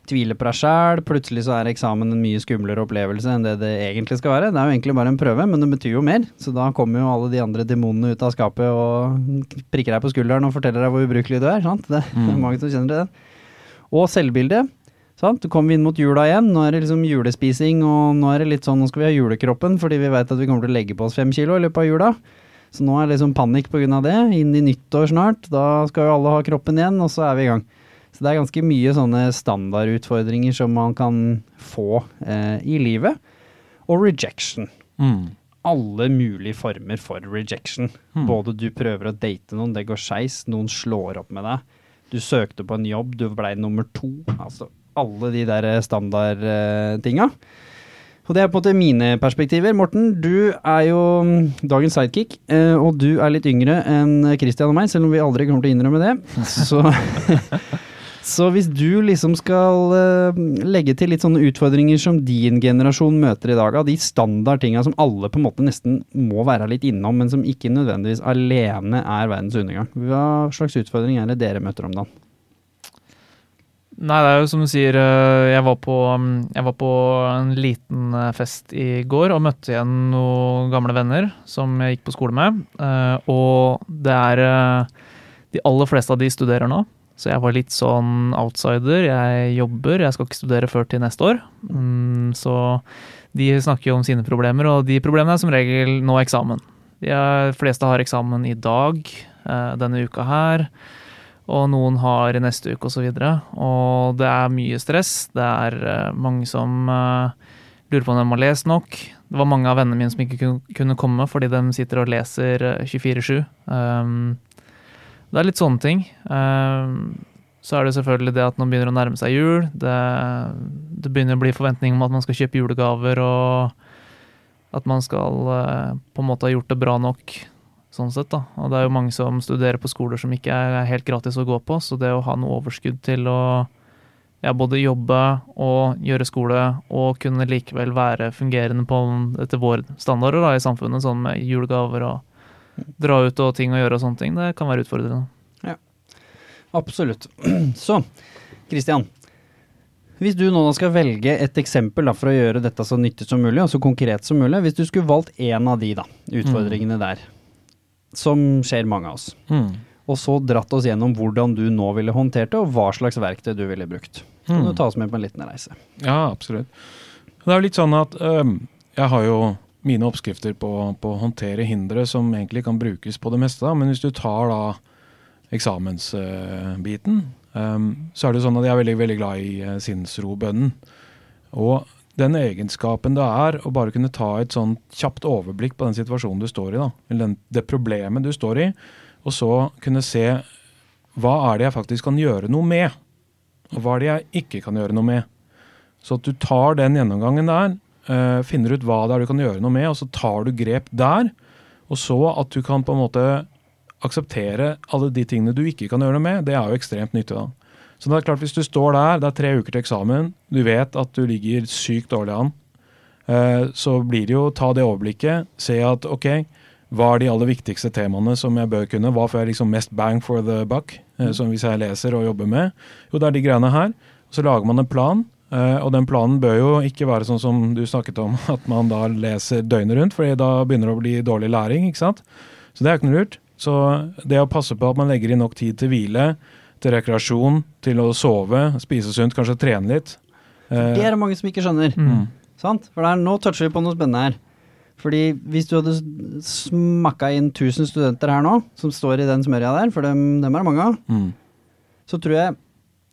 Tvile på deg sjæl, plutselig så er eksamen en mye skumlere opplevelse enn det det egentlig skal være. Det er jo egentlig bare en prøve, men det betyr jo mer. Så da kommer jo alle de andre demonene ut av skapet og prikker deg på skulderen og forteller deg hvor ubrukelig du er. Sant? Det er Mm. mange som kjenner til det. Og selvbildet. Sant? Du kommer inn mot jula igjen, nå er det liksom julespising, og nå er det litt sånn, nå skal vi ha julekroppen, fordi vi vet at vi kommer til å legge på oss fem kilo i løpet av jula. Så nå er det liksom panikk av det. Inn i nyttår snart, da skal jo alle ha kroppen igjen, og så er vi i gang. Så det er ganske mye sånne standardutfordringer som man kan få eh, i livet. Og rejection. Mm. Alle mulige former for rejection. Mm. Både du prøver å date noen, det går skeis, noen slår opp med deg. Du søkte på en jobb, du blei nummer to. Altså alle de der standardtinga. Og det er på en måte mine perspektiver. Morten, du er jo mm, dagens sidekick, eh, og du er litt yngre enn Christian og meg, selv om vi aldri kommer til å innrømme det. Så, så hvis du liksom skal uh, legge til litt sånne utfordringer som din generasjon møter i dag, av de standardtinga som alle på en måte nesten må være litt innom, men som ikke nødvendigvis alene er verdens undergang. Hva slags utfordring er det dere møter om dagen? Nei, det er jo som du sier, eh, jeg var på, mm, jeg var på en liten eh, fest i går og møtte igjen noen gamle venner som jeg gikk på skole med. Og det er De aller fleste av de studerer nå, så jeg var litt sånn outsider. Jeg jobber, jeg skal ikke studere før til neste år. Mm, Så de snakker jo om sine problemer, og de problemene er som regel nå eksamen. De fleste har eksamen i dag, eh, denne uka her og noen har i neste uke osv. Og, så og det er mye stress. Det er eh, mange som eh, lurer på om de har lest nok. Det var mange av vennene mine som ikke kunne komme fordi de sitter og leser eh, 24-7. Det er litt sånne ting. Um, så er det selvfølgelig det at nå begynner å nærme seg jul. Det, det begynner å bli forventning om at man skal kjøpe julegaver, og at man skal eh, på en måte ha gjort det bra nok sånn sett da. Og det er jo mange som studerer på skoler som ikke er helt gratis å gå på, så det å ha noe overskudd til å ja, både jobbe og gjøre skole, og kunne likevel være fungerende på etter våre standarder da, i samfunnet, sånn med julegaver og dra ut og ting å gjøre og sånne ting, det kan være utfordrende. Ja, Absolutt. Så, Kristian. Hvis du nå skal velge et eksempel da, for å gjøre dette så nyttig som mulig, og så konkret som mulig, hvis du skulle valgt én av de da, utfordringene der, som skjer mange av oss, Mm. og så dratt oss gjennom hvordan du nå ville håndtert det, og hva slags verktøy du ville brukt. Kan Mm. du ta oss med på en liten reise. Ja, absolutt. Det er jo litt sånn at øh, jeg har jo mine oppskrifter på, på å håndtere hindre som egentlig kan brukes på det meste. Da. Men hvis du tar da eksamensbiten, um, så er det sånn at jeg er veldig, veldig glad i uh, sinnsrobønnen. Og den egenskapen det er å bare kunne ta et sånn kjapt overblikk på den situasjonen du står i, da, eller den, det problemet du står i, og så kunne se hva er det jeg faktisk kan gjøre noe med, og hva er det jeg ikke kan gjøre noe med. Så at du tar den gjennomgangen der, finner ut hva det er du kan gjøre noe med, og så tar du grep der. Og så at du kan på en måte akseptere alle de tingene du ikke kan gjøre noe med, det er jo ekstremt nyttig. da. Så det er klart Hvis du står der, det er tre uker til eksamen, du vet at du ligger sykt dårlig an, eh, så blir det jo ta det overblikket, se at ok, hva er de aller viktigste temaene som jeg bør kunne? Hva får jeg liksom mest bang for the buck, eh, som hvis jeg leser og jobber med? Jo, det er de greiene her. Så lager man en plan, eh, og den planen bør jo ikke være sånn som du snakket om, at man da leser døgnet rundt, fordi da begynner det å bli dårlig læring, ikke sant? Så det er ikke noe lurt. Så det å passe på at man legger inn nok tid til hvile, til rekreasjon, til å sove, spise sunt, kanskje trene litt. Eh, Det er det mange som ikke skjønner. mm. Sant? For det er, nå toucher vi på noe spennende her. Fordi hvis du hadde smakka inn 1000 studenter her nå, som står i den smørja der, for dem, dem er det mange av, Mm. så tror jeg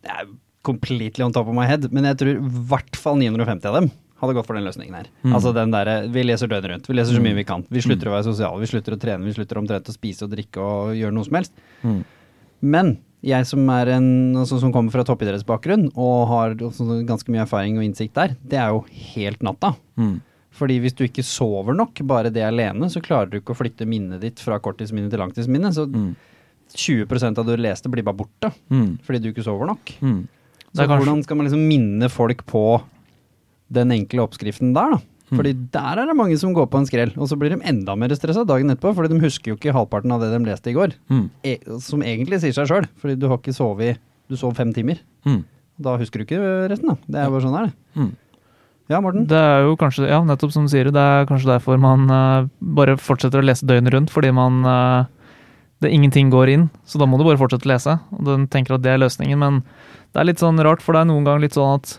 Det er completely on top of my head, men jeg tror i hvert fall 950 av dem hadde gått for den løsningen her. Mm. Altså den derre Vi leser døgnet rundt. Vi leser så mye vi kan. Vi slutter å være sosiale. Vi slutter å trene. Vi slutter omtrent å spise og drikke og gjøre noe som helst. Mm. Men jeg som er en altså, som kommer fra toppidrettsbakgrunn og har ganske mye erfaring og innsikt der, det er jo helt natta. Mm. Fordi hvis du ikke sover nok, bare det alene, så klarer du ikke å flytte minnet ditt fra korttidsminne til langtidsminne. Så Mm. 20 av det du leste blir bare borte, Mm. fordi du ikke sover nok. Mm. Så kanskje- hvordan skal man liksom minne folk på den enkle oppskriften der, da? Mm. Fordi der er det mange som går på en skrell, og så blir de enda mer stressa dagen etterpå, fordi de husker jo ikke halvparten av det de leste i går. Mm. E som egentlig sier seg sjøl, fordi du har ikke sovet Du sov fem timer. Mm. Da husker du ikke resten, da. Det er jo bare sånn er det. Mm. Ja, Morten? Det er jo kanskje, ja, nettopp som du sier, det er kanskje derfor man uh, bare fortsetter å lese døgnet rundt, fordi man uh, det Ingenting går inn, så da må du bare fortsette å lese. Og den tenker at det er løsningen, men det er litt sånn rart, for det er noen ganger litt sånn at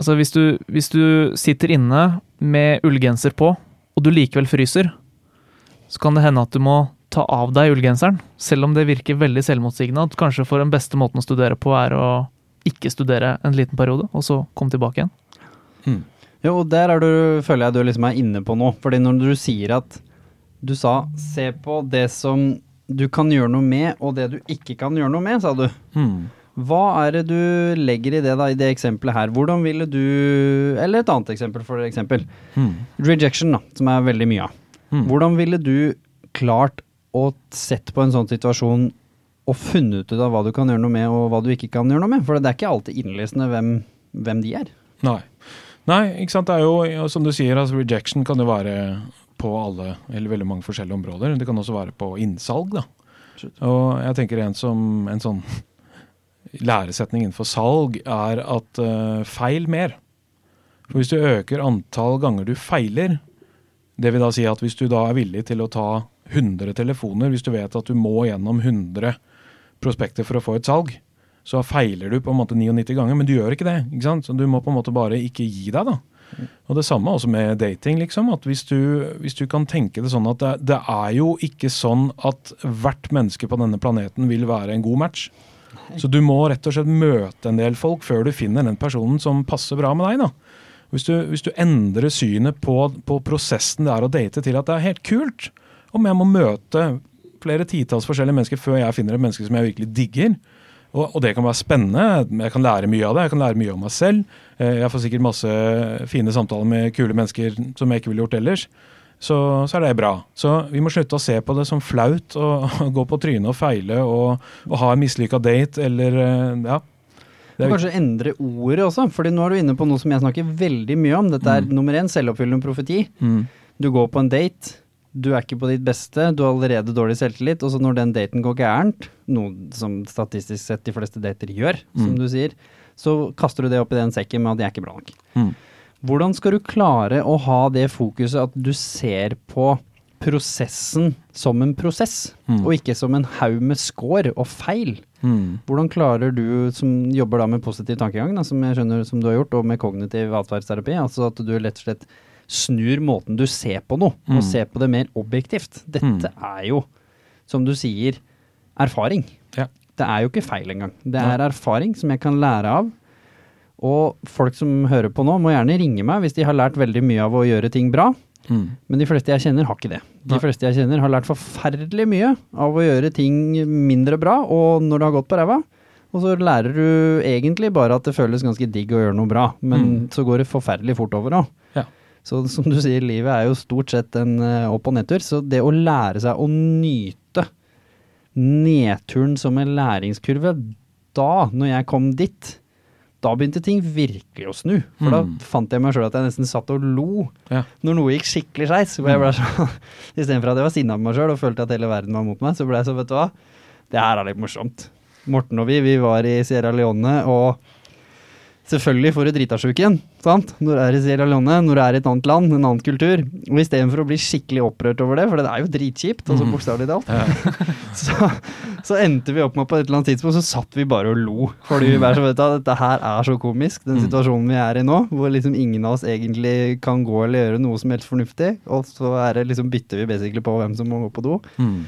Altså, hvis du, hvis du sitter inne med ullgenser på, og du likevel fryser, så kan det hende at du må ta av deg ullgenseren, selv om det virker veldig selvmotsigende. At kanskje for den beste måten å studere på er å ikke studere en liten periode, og så komme tilbake igjen. Mm. Jo, og der er du, føler jeg du liksom er inne på noe. Fordi når du sier at du sa se på det som du kan gjøre noe med, og det du ikke kan gjøre noe med, sa du. Mm. Hva er det du legger i det da, i det eksempelet her? Hvordan ville du Eller et annet eksempel, for eksempel. Mm. Rejection, da, som er veldig mye av. Mm. Hvordan ville du klart å sett på en sånn situasjon og funnet ut av hva du kan gjøre noe med, og hva du ikke kan gjøre noe med? For det er ikke alltid innlysende hvem, hvem de er. Nei. Nei, ikke sant. Det er jo, som du sier, altså rejection kan jo være på alle, eller veldig mange forskjellige områder. Det kan også være på innsalg, da. Og jeg tenker en som en sånn læresetning innenfor salg er at uh, feil mer. For hvis du øker antall ganger du feiler, det vil da si at hvis du da er villig til å ta 100 telefoner, hvis du vet at du må gjennom 100 prospekter for å få et salg, så feiler du på en måte 99 ganger, men du gjør ikke det. ikke sant? Så du må på en måte bare ikke gi deg, da. Og det samme også med dating, liksom. At hvis du, hvis du kan tenke det sånn at det, det er jo ikke sånn at hvert menneske på denne planeten vil være en god match. Så du må rett og slett møte en del folk før du finner den personen som passer bra med deg, da. Hvis du, hvis du endrer synet på, på prosessen det er å date til at det er helt kult, om jeg må møte flere titalls forskjellige mennesker før jeg finner et menneske som jeg virkelig digger, og, og det kan være spennende. Jeg kan lære mye av det. Jeg kan lære mye om meg selv. Eh, Jeg får sikkert masse fine samtaler med kule mennesker som jeg ikke ville gjort ellers. Så, så er det bra. Så vi må slutte å se på det som flaut å gå på trynet og feile og, og ha en mislykka date eller eh, Ja. Det er kanskje endre ordet også, fordi nå er du inne på noe som jeg snakker veldig mye om. Dette er nummer én, selvoppfyllende profeti. Mm. Du går på en date, du er ikke på ditt beste, du har allerede dårlig selvtillit, og så når den daten går gærent, noe som statistisk sett de fleste dater gjør, som Mm. du sier, så kaster du det opp i den sekken med at jeg er ikke bra nok. Mm. Hvordan skal du klare å ha det fokuset at du ser på prosessen som en prosess, Mm. og ikke som en haug med score og feil. Mm. Hvordan klarer du, som jobber da med positiv tankegang, da, som jeg skjønner som du har gjort, og med kognitiv atferdsterapi, altså at du rett og slett snur måten du ser på noe, Mm. og ser på det mer objektivt. Dette Mm. er jo, som du sier, erfaring. Ja. Det er jo ikke feil engang. Det er erfaring som jeg kan lære av. Og folk som hører på nå, må gjerne ringe meg hvis de har lært veldig mye av å gjøre ting bra. Mm. Men de fleste jeg kjenner har ikke det. De Nei. fleste jeg kjenner har lært forferdelig mye av å gjøre ting mindre bra, og når det har gått på ræva. Og så lærer du egentlig bare at det føles ganske digg å gjøre noe bra, men så går det forferdelig fort over òg. Ja. Så som du sier, livet er jo stort sett en eh, opp- og nedtur. Så det å lære seg å nyte nedturen som en læringskurve, da, når jeg kom dit, da begynte ting virkelig å snu. For da Mm. fant jeg meg sjøl at jeg nesten satt og lo Ja. når noe gikk skikkelig skeis. ble Istedenfor at jeg var sinna på meg sjøl og følte at hele verden var mot meg, så ble jeg så, vet du hva, det her er litt morsomt. Morten og vi, vi var i Sierra Leone, og selvfølgelig får du dritasjuk igjen, sant? Når du er i Sierra Leone, når du er i et annet land, en annen kultur. Og istedenfor å bli skikkelig opprørt over det, for det er jo dritkjipt, altså Mhm. bokstavelig talt, Ja. så, så endte vi opp med på et eller annet tidspunkt, så satt vi bare og lo. Fordi vi bare så vet at dette her er så komisk, den Mm. situasjonen vi er i nå, hvor liksom ingen av oss egentlig kan gå eller gjøre noe som helst fornuftig, og så er det liksom bytter vi basically på hvem som må gå på do. Mm.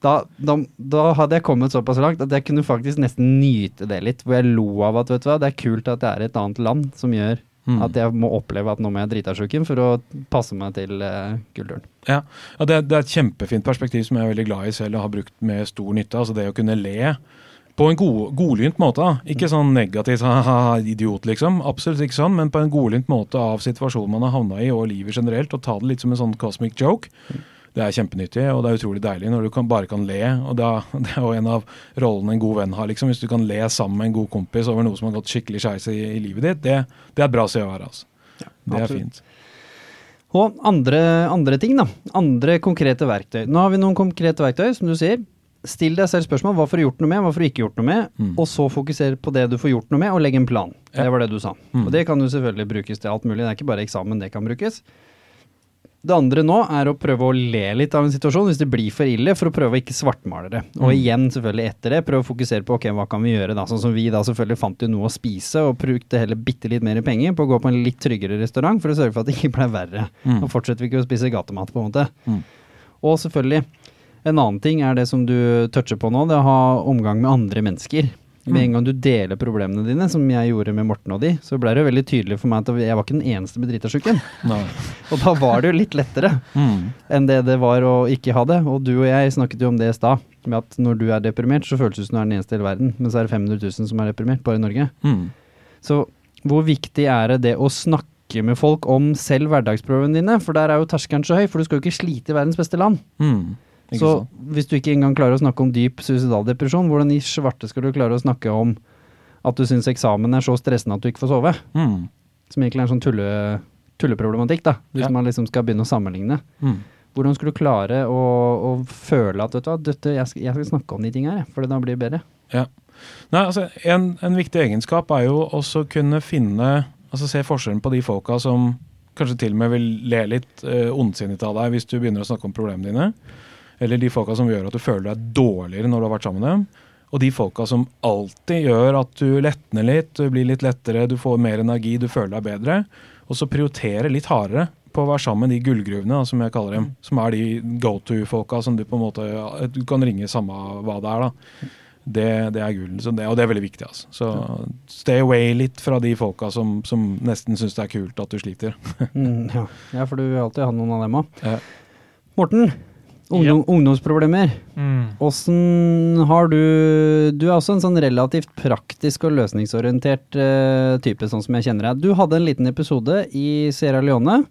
Da, da, da hadde jeg kommet såpass langt at jeg kunne faktisk nesten nyte det litt, hvor jeg lo av at vet du hva, det er kult at det er et annet land som gjør Mm. at jeg må oppleve at nå må jeg drite av sjuken for å passe meg til uh, kulturen. Ja, ja det, det er et kjempefint perspektiv som jeg er veldig glad i selv og har brukt med stor nytte. Altså det å kunne le på en god, godlynt måte. Ikke sånn negativt ha-ha, idiot, liksom. Absolutt ikke sånn, men på en godlynt måte av situasjonen man har havna i, og livet generelt. Og ta det litt som en sånn cosmic joke. Det er kjempenyttig, og det er utrolig deilig når du kan, bare kan le. og da, Det er jo en av rollene en god venn har. liksom. Hvis du kan le sammen med en god kompis over noe som har gått skikkelig skeis i, i livet ditt, det, det er et bra sted å være. altså. det er fint. Og andre, andre ting, da. Andre konkrete verktøy. Nå har vi noen konkrete verktøy, som du sier. Still deg selv spørsmål hva får du gjort noe med, hva får du ikke gjort noe med, Mm. og så fokuser på det du får gjort noe med, og legg en plan. Ja. Det var det du sa. Mm. Og det kan jo selvfølgelig brukes til alt mulig, det er ikke bare eksamen det kan brukes. Det andre nå er å prøve å le litt av en situasjon hvis det blir for ille, for å prøve å ikke svartmale det. Og Mm. igjen, selvfølgelig etter det, prøve å fokusere på ok, hva kan vi gjøre da. Sånn som vi da selvfølgelig fant jo noe å spise, og brukte heller bitte litt mer penger på å gå på en litt tryggere restaurant for å sørge for at det ikke ble verre. Mm. Nå fortsetter vi ikke å spise gatemat, på en måte. Mm. Og selvfølgelig, en annen ting er det som du toucher på nå, det å ha omgang med andre mennesker. Med Mm. en gang du deler problemene dine, som jeg gjorde med Morten og de, så ble det jo veldig tydelig for meg at jeg var ikke den eneste med dritasjuken. Og da var det jo litt lettere Mm. enn det det var å ikke ha det. Og du og jeg snakket jo om det i stad, med at når du er deprimert, så føles det som du er den eneste i hele verden, men så er det 500 000 som er deprimert, bare i Norge. Mm. Så hvor viktig er det det å snakke med folk om selv hverdagsproblemene dine? For der er jo terskelen så høy, for du skal jo ikke slite i verdens beste land. Mm. Ikke Så sånn. hvis du ikke engang klarer å snakke om dyp suicidal depresjon, hvordan i svarte skal du klare å snakke om at du syns eksamen er så stressende at du ikke får sove? Mm. Som egentlig er en sånn tulle, tulleproblematikk, da, hvis Ja. man liksom skal begynne å sammenligne. Mm. Hvordan skulle du klare å, å føle at vet du hva, dette, jeg, skal, jeg skal snakke om de tingene her, for da blir det bedre? Ja. Nei, altså, en, en viktig egenskap er jo også kunne finne Altså se forskjellen på de folka som kanskje til og med vil le litt uh, ondsinnet av deg hvis du begynner å snakke om problemene dine. Eller de folka som gjør at du føler deg dårligere når du har vært sammen med dem. Og de folka som alltid gjør at du letner litt, du blir litt lettere, du får mer energi, du føler deg bedre. Og så prioritere litt hardere på å være sammen med de gullgruvene, som jeg kaller dem. Som er de go to-folka som du på en måte Du kan ringe samme hva det er, da. Det, det er gull, og det er veldig viktig. Altså. Så stay away litt fra de folka som, som nesten syns det er kult at du sliter. Mm, ja. ja, for du vil alltid ha noen av dem òg. Ja. Morten, ungdom, ungdomsproblemer. Mm. Åssen har du Du er også en sånn relativt praktisk og løsningsorientert uh, type, sånn som jeg kjenner deg. Du hadde en liten episode i Sierra Leone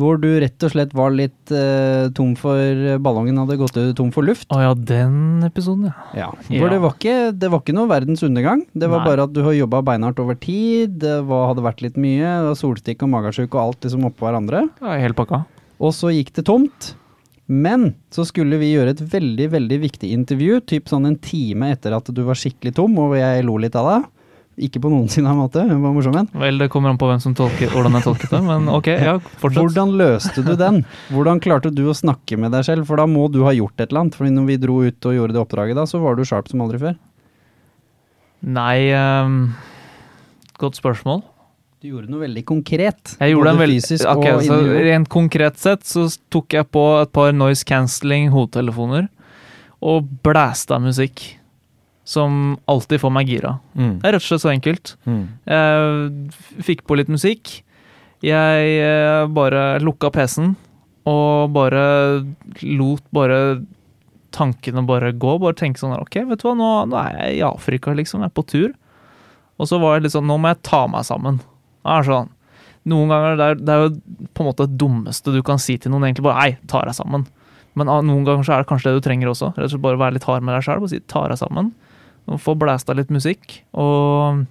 hvor du rett og slett var litt uh, tom for Ballongen hadde gått tom for luft. Å ja, den episoden, ja. Ja, Ja. Det var, ikke, det var ikke noe verdens undergang. Det var Nei. bare at du har jobba beinhardt over tid, det var, hadde vært litt mye, solstikk og magesjuk og alt liksom oppå hverandre. ja helt pakka. Og så gikk det tomt. Men så skulle vi gjøre et veldig, veldig viktig intervju, typ sånn en time etter at du var skikkelig tom, og jeg lo litt av deg. Ikke på noensinne sin måte. Hun var morsom en. Vel, det kommer an på hvem som tolker, hvordan jeg tolket det, men ok, ja, fortsett. Hvordan løste du den? Hvordan klarte du å snakke med deg selv? For da må du ha gjort et eller annet. for når vi dro ut og gjorde det oppdraget da, så var du sharp som aldri før. Nei um, Godt spørsmål. Du gjorde noe veldig konkret. Jeg gjorde en veldig, fysisk ok, og så Rent konkret sett så tok jeg på et par noise cancelling hodetelefoner og blæsta musikk. Som alltid får meg gira. Mm. Det er rett og slett så enkelt. Mm. Jeg fikk på litt musikk. Jeg eh, bare lukka PC-en og bare lot bare tankene bare gå. Bare tenke sånn OK, vet du hva, nå, nå er jeg i Afrika, liksom. Jeg er på tur. Og så var jeg litt sånn Nå må jeg ta meg sammen. Er sånn. Noen ganger det er, det er jo på en måte det dummeste du kan si til noen, egentlig bare Nei, ta deg sammen. Men noen ganger så er det kanskje det du trenger også. Rett og slett bare være litt hard med deg sjøl og si ta deg sammen. Og få blæsta litt musikk. Og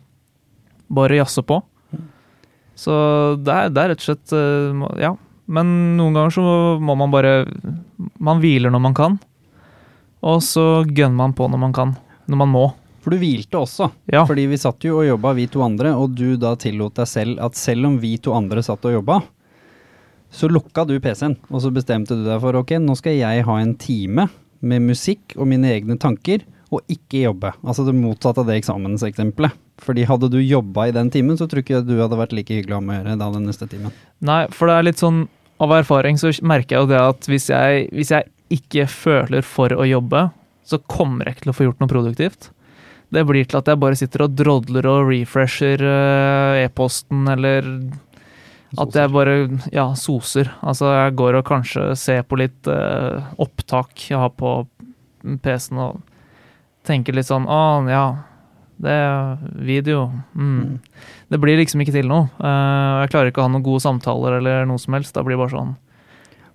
bare jazze på. Så det er, det er rett og slett eh, Ja. Men noen ganger så må man bare Man hviler når man kan. Og så gønner man på når man kan. Når man må. For du hvilte også. Ja. Fordi vi satt jo og jobba, vi to andre, og du da tillot deg selv at selv om vi to andre satt og jobba, så lukka du PC-en, og så bestemte du deg for ok, nå skal jeg ha en time med musikk og mine egne tanker, og ikke jobbe. Altså det motsatte av det eksamenseksempelet. Fordi hadde du jobba i den timen, så tror ikke jeg du hadde vært like hyggelig å ha med å gjøre da den neste timen. Nei, for det er litt sånn Av erfaring så merker jeg jo det at hvis jeg, hvis jeg ikke føler for å jobbe, så kommer jeg ikke til å få gjort noe produktivt. Det blir til at jeg bare sitter og drodler og refresher eh, e-posten, eller at jeg bare ja, soser. Altså jeg går og kanskje ser på litt eh, opptak jeg har på PC-en og tenker litt sånn Å, ja. Det er video. Mm. Det blir liksom ikke til noe. Eh, jeg klarer ikke å ha noen gode samtaler eller noe som helst. Da blir det bare sånn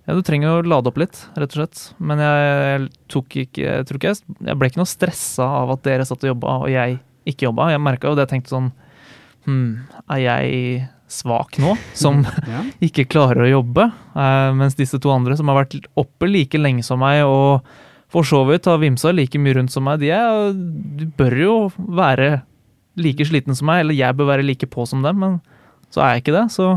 Ja, du trenger å lade opp litt, rett og slett. Men jeg, tok ikke Jeg tror ikke jeg Jeg ble ikke noe stressa av at dere satt og jobba, og jeg ikke jobba. Jeg merka jo det. Jeg tenkte sånn Hm, er jeg svak nå, som Ja. ikke klarer å jobbe? Eh, mens disse to andre, som har vært oppe like lenge som meg, og for så vidt har vimsa like mye rundt som meg, de, er, de bør jo være like sliten som meg, eller jeg bør være like på som dem, men så er jeg ikke det. Så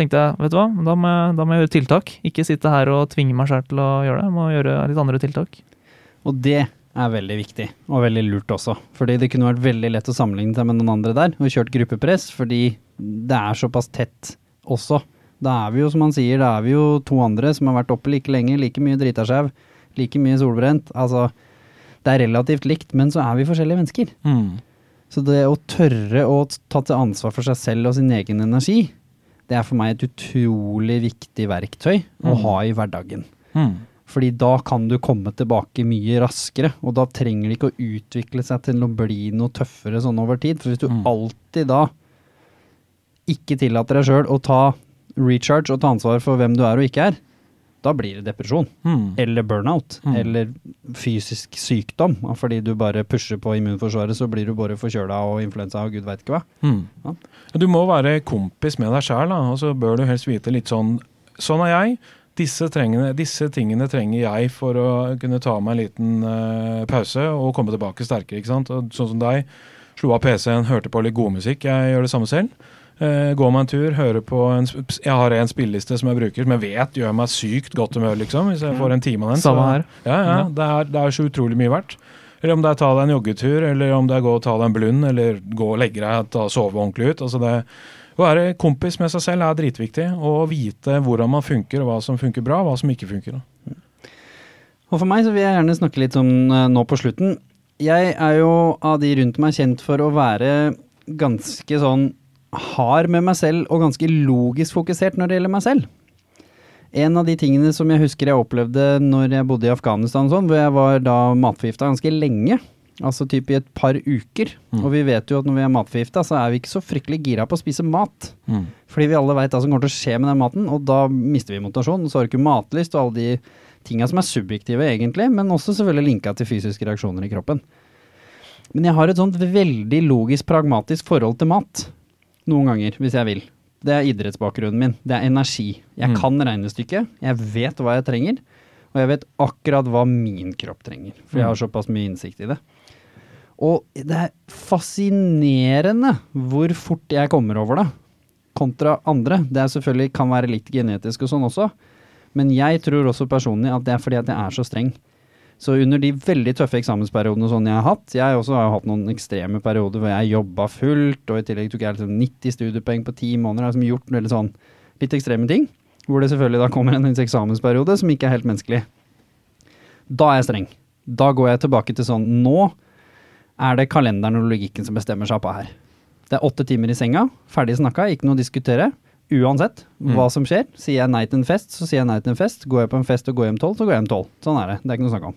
tenkte jeg, vet du hva, da må jeg, da må jeg gjøre tiltak. Ikke sitte her og tvinge meg sjøl til å gjøre det, jeg må gjøre litt andre tiltak. Og det er veldig viktig, og veldig lurt også. Fordi det kunne vært veldig lett å sammenligne seg med noen andre der, og kjørt gruppepress, fordi det er såpass tett også. Da er vi jo, som han sier, da er vi jo to andre som har vært oppe like lenge, like mye drita like mye solbrent. Altså, det er relativt likt, men så er vi forskjellige mennesker. Mm. Så det å tørre å ta til ansvar for seg selv og sin egen energi, det er for meg et utrolig viktig verktøy å Mm. ha i hverdagen. Mm. Fordi da kan du komme tilbake mye raskere, og da trenger det ikke å utvikle seg til å bli noe tøffere sånn over tid. For hvis du Mm. alltid da ikke tillater deg sjøl å ta recharge og ta ansvar for hvem du er og ikke er, da blir det depresjon. Mm. Eller burnout. Mm. Eller fysisk sykdom. Fordi du bare pusher på immunforsvaret, så blir du bare forkjøla og influensa og gud veit ikke hva. Mm. Ja. Du må være kompis med deg sjæl, og så bør du helst vite litt sånn Sånn er jeg. Disse, trengene, disse tingene trenger jeg for å kunne ta meg en liten uh, pause og komme tilbake sterkere. ikke sant? Og sånn som deg. Slo av PC-en, hørte på litt god musikk. Jeg gjør det samme selv. Eh, går meg en tur, hører på en Jeg har en spilleliste som jeg bruker, som jeg vet gjør meg sykt godt humør, liksom. Hvis jeg får en time av den. Samme så- her. Ja, ja. Ja. Det, er, det er så utrolig mye verdt. Eller om det er ta deg en joggetur, eller om det er gå og ta deg en blund, eller gå og legge deg og sove ordentlig ut. Altså det, å være kompis med seg selv er dritviktig, og vite hvordan man funker, og hva som funker bra, og hva som ikke funker. Og for meg så vil jeg gjerne snakke litt om eh, nå på slutten. Jeg er jo av de rundt meg kjent for å være ganske sånn hard med meg selv og ganske logisk fokusert når det gjelder meg selv. En av de tingene som jeg husker jeg opplevde når jeg bodde i Afghanistan, og sånn, hvor jeg var da matforgifta ganske lenge, altså typ i et par uker. Mm. Og vi vet jo at når vi er matforgifta, så er vi ikke så fryktelig gira på å spise mat. Mm. Fordi vi alle veit hva som kommer til å skje med den maten, og da mister vi motivasjonen, Så har du ikke matlyst og alle de tinga som er subjektive, egentlig, men også selvfølgelig linka til fysiske reaksjoner i kroppen. Men jeg har et sånt veldig logisk, pragmatisk forhold til mat. Noen ganger, hvis jeg vil. Det er idrettsbakgrunnen min. Det er energi. Jeg Mm. kan regnestykket. Jeg vet hva jeg trenger. Og jeg vet akkurat hva min kropp trenger. For jeg har såpass mye innsikt i det. Og det er fascinerende hvor fort jeg kommer over det, kontra andre. Det er selvfølgelig kan være litt genetisk og sånn også, men jeg tror også personlig at det er fordi at jeg er så streng. Så under de veldig tøffe eksamensperiodene sånn jeg har hatt, jeg også har hatt noen ekstreme perioder hvor jeg jobba fullt, og i tillegg tok jeg liksom 90 studiepoeng på ti måneder, jeg har liksom gjort veldig sånn litt ekstreme ting, hvor det selvfølgelig da kommer en eksamensperiode som ikke er helt menneskelig. Da er jeg streng. Da går jeg tilbake til sånn, nå er det kalenderen og logikken som bestemmer seg på her. Det er åtte timer i senga, ferdig snakka, ikke noe å diskutere. Uansett hva som skjer. Sier jeg nei til en fest, så sier jeg nei til en fest. Går jeg på en fest og går hjem tolv, så går jeg hjem tolv. Sånn er det. Det er ikke noe å snakke om.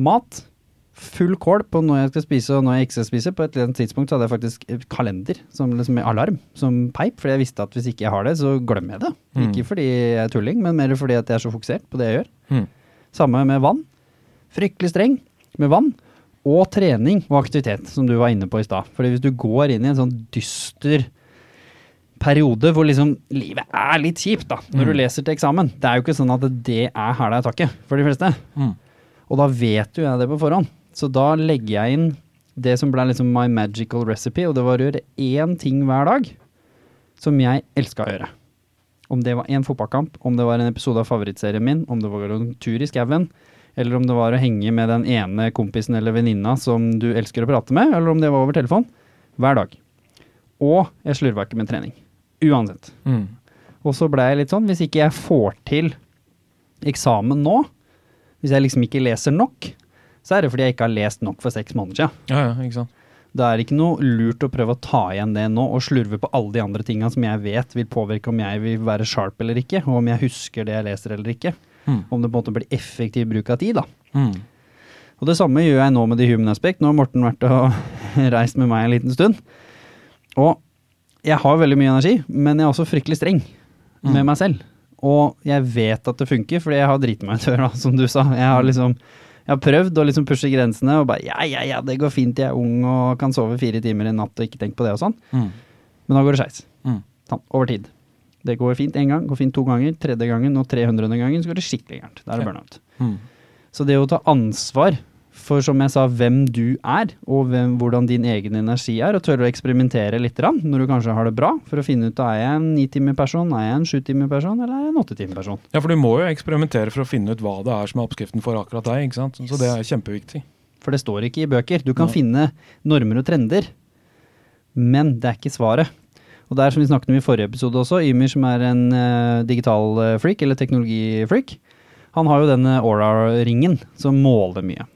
Mat. Full kål på når jeg skal spise og når jeg ikke skal spise. På et eller annet tidspunkt så hadde jeg faktisk kalender som liksom alarm, som peip. Fordi jeg visste at hvis ikke jeg har det, så glemmer jeg det. Mm. Ikke fordi jeg er tulling, men mer fordi at jeg er så fokusert på det jeg gjør. Mm. Samme med vann. Fryktelig streng med vann. Og trening og aktivitet, som du var inne på i stad. Fordi hvis du går inn i en sånn dyster periode hvor liksom livet er litt kjipt, da, når du Mm. leser til eksamen Det er jo ikke sånn at det er hæla i taket for de fleste. Mm. Og da vet jo jeg det på forhånd. Så da legger jeg inn det som ble liksom my magical recipe, og det var å gjøre én ting hver dag som jeg elska å gjøre. Om det var én fotballkamp, om det var en episode av favorittserien min, om det var en tur i skauen, eller om det var å henge med den ene kompisen eller venninna som du elsker å prate med, eller om det var over telefon. Hver dag. Og jeg slurva ikke med trening. Uansett. Mm. Og så ble jeg litt sånn, hvis ikke jeg får til eksamen nå, hvis jeg liksom ikke leser nok, så er det fordi jeg ikke har lest nok for seks måneder siden. Ja, ja, ikke sant. Det er ikke noe lurt å prøve å ta igjen det nå, og slurve på alle de andre tinga som jeg vet vil påvirke om jeg vil være sharp eller ikke, og om jeg husker det jeg leser eller ikke. Mm. Om det på en måte blir effektiv bruk av tid, da. Mm. Og det samme gjør jeg nå med The Human Aspect. Nå har Morten vært og reist med meg en liten stund. Og jeg har veldig mye energi, men jeg er også fryktelig streng med Mm. meg selv. Og jeg vet at det funker, fordi jeg har driti meg ut før, som du sa. Jeg har liksom jeg har prøvd å liksom pushe grensene og bare ja, ja, ja, det går fint, jeg er ung og kan sove fire timer i natt og ikke tenke på det og sånn. Mm. Men da går det skeis. Mm. Over tid. Det går fint én gang, går fint to ganger, tredje gangen og 300. gangen så går det skikkelig gærent. Da er det burnout. Mm. Så det å ta ansvar for, som jeg sa, hvem du er, og hvem, hvordan din egen energi er, og tørre å eksperimentere litt rann, når du kanskje har det bra, for å finne ut er jeg en nitimer-person, er jeg en sjutimer-person, eller er jeg en åttetimer-person. Ja, for du må jo eksperimentere for å finne ut hva det er som er oppskriften for akkurat deg. ikke sant? Så det er kjempeviktig. For det står ikke i bøker. Du kan Nei. finne normer og trender, men det er ikke svaret. Og det er som vi snakket om i forrige episode også, Ymir som er en uh, digital eh, freak, eller teknologifreak, han har jo denne Aura-ringen som måler mye.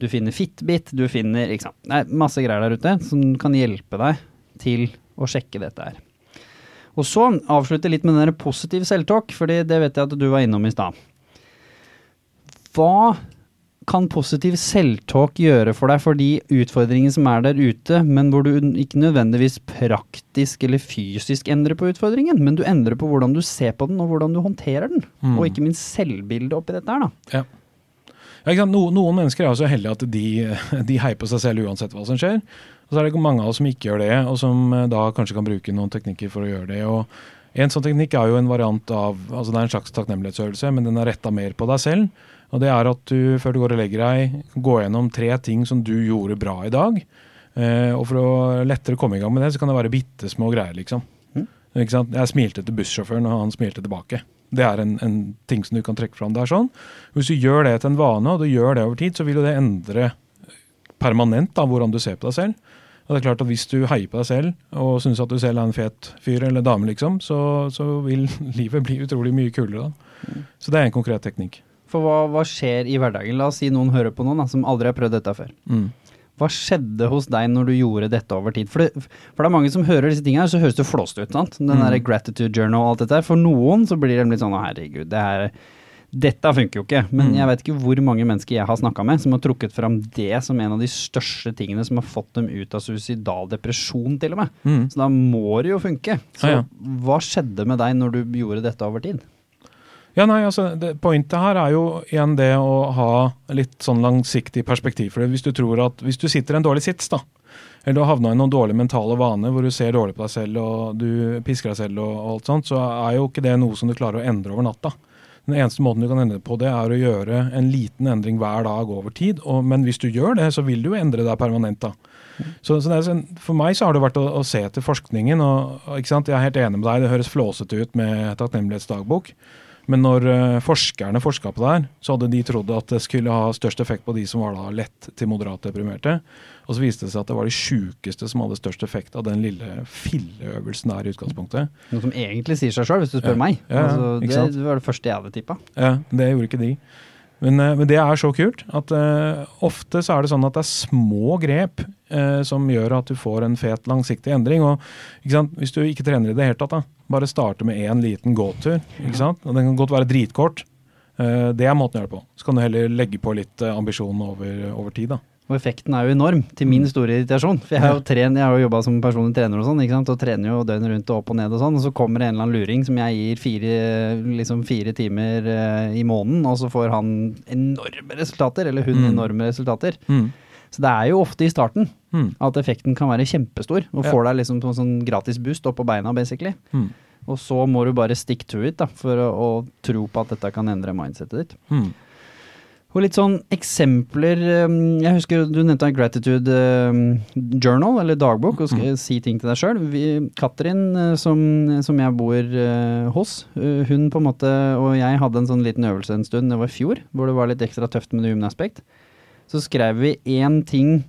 Du finner Fitbit, du finner ikke sant? Er masse greier der ute som kan hjelpe deg til å sjekke dette her. Og så avslutte litt med den der positiv selvtalk, fordi det vet jeg at du var innom i stad. Hva kan positiv selvtalk gjøre for deg for de utfordringene som er der ute, men hvor du ikke nødvendigvis praktisk eller fysisk endrer på utfordringen, men du endrer på hvordan du ser på den og hvordan du håndterer den, Mm. og ikke minst selvbildet oppi dette her da. Ja, sant? No, noen mennesker er så heldige at de, de heier på seg selv uansett hva som skjer. Og så er det mange av oss som ikke gjør det, og som eh, da kanskje kan bruke noen teknikker for å gjøre det. og En sånn teknikk er jo en variant av altså Det er en slags takknemlighetsøvelse, men den er retta mer på deg selv. Og det er at du før du går og legger deg, går gjennom tre ting som du gjorde bra i dag. Eh, og for å lettere komme i gang med det, så kan det være bitte små greier, liksom. Sant? Jeg smilte til bussjåføren, og han smilte tilbake. Det er en, en ting som du kan trekke fram. Det er sånn. Hvis du gjør det til en vane, og du gjør det over tid, så vil jo det endre permanent da, hvordan du ser på deg selv. Og det er klart at Hvis du heier på deg selv og syns at du selv er en fet fyr eller dame, liksom, så, så vil livet bli utrolig mye kulere. da. Så det er en konkret teknikk. For hva, hva skjer i hverdagen? La oss si noen hører på noen da, som aldri har prøvd dette før. Mm. Hva skjedde hos deg når du gjorde dette over tid? For det, for det er mange som hører disse tingene her, så høres det flåst ut, sant? Den Mm. der gratitude journal og alt dette her. For noen så blir de litt sånn, å herregud, det her, dette funker jo ikke. Men Mm. jeg vet ikke hvor mange mennesker jeg har snakket med som har trukket fram det som en av de største tingene som har fått dem ut av suicidal depresjon til og med. Mm. Så da må det jo funke. Så Ja, ja. hva skjedde med deg når du gjorde dette over tid? Ja, nei, altså, det, Pointet her er jo igjen det å ha litt sånn langsiktig perspektiv. For hvis du tror at, hvis du sitter i en dårlig sits, da, eller du har havna i noen dårlige mentale vaner hvor du ser dårlig på deg selv og du pisker deg selv og, og alt sånt, så er jo ikke det noe som du klarer å endre over natta. Den eneste måten du kan endre på det, er å gjøre en liten endring hver dag over tid. Og, men hvis du gjør det, så vil du jo endre deg permanent. da. Så, så er, sånn- For meg så har det vært å, å se til forskningen. og? Jeg er helt enig med deg, det høres flåsete ut med takknemlighetsdagbok. Men når eh, forskerne forska på det her, så hadde de trodd at det skulle ha størst effekt på de som var da lett til moderat deprimerte. Og så viste det seg at det var de sjukeste som hadde størst effekt av den lille filleøvelsen der i utgangspunktet. Noe som egentlig sier seg sjøl, hvis du spør Ja. meg. Ja, altså, det var det første jeg hadde tippa. Ja, det gjorde ikke de. Men, eh, men det er så kult at uh, ofte så er det sånn at det er små grep uh, som gjør at du får en fet, langsiktig endring. Og? Hvis du ikke trener i det hele tatt, da, bare starte med én liten gåtur. ikke sant? Og Den kan godt være dritkort. Eh, det er måten å gjøre det på. Så kan du heller legge på litt eh, ambisjon over, over tid. da. Og effekten er jo enorm, til min store irritasjon. For jeg har jo, tren, jeg har jo jobba som personlig trener og sånn, ikke sant? og trener jo døgnet rundt og opp og ned og sånn. Og så kommer det en eller annen luring som jeg gir fire, liksom fire timer eh, i måneden, og så får han enorme resultater, eller hun Mm. enorme resultater. Mm. Så det er jo ofte i starten Mm. at effekten kan være kjempestor, og Ja. får deg liksom en sånn gratis boost opp på beina, basically. Mm. Og så må du bare stick to it, da, for å, å tro på at dette kan endre mindsetet ditt. Mm. Og litt sånn eksempler um, Jeg husker du nevnte gratitude um, journal, eller dagbok, og skal si ting til deg sjøl. Katrin, uh, som, som jeg bor uh, hos, uh, hun på en måte og jeg hadde en sånn liten øvelse en stund, det var i fjor, hvor det var litt ekstra tøft med det humne aspect. Så skrev vi én ting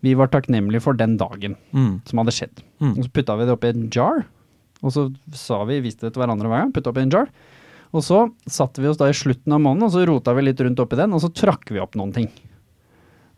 vi var takknemlige for den dagen, Mm. som hadde skjedd. Mm. Og så putta vi det oppi en jar, og så sa vi, viste det til hverandre hver gang, putta oppi en jar. Og så satte vi oss da i slutten av måneden, og så rota vi litt rundt oppi den, og så trakk vi opp noen ting.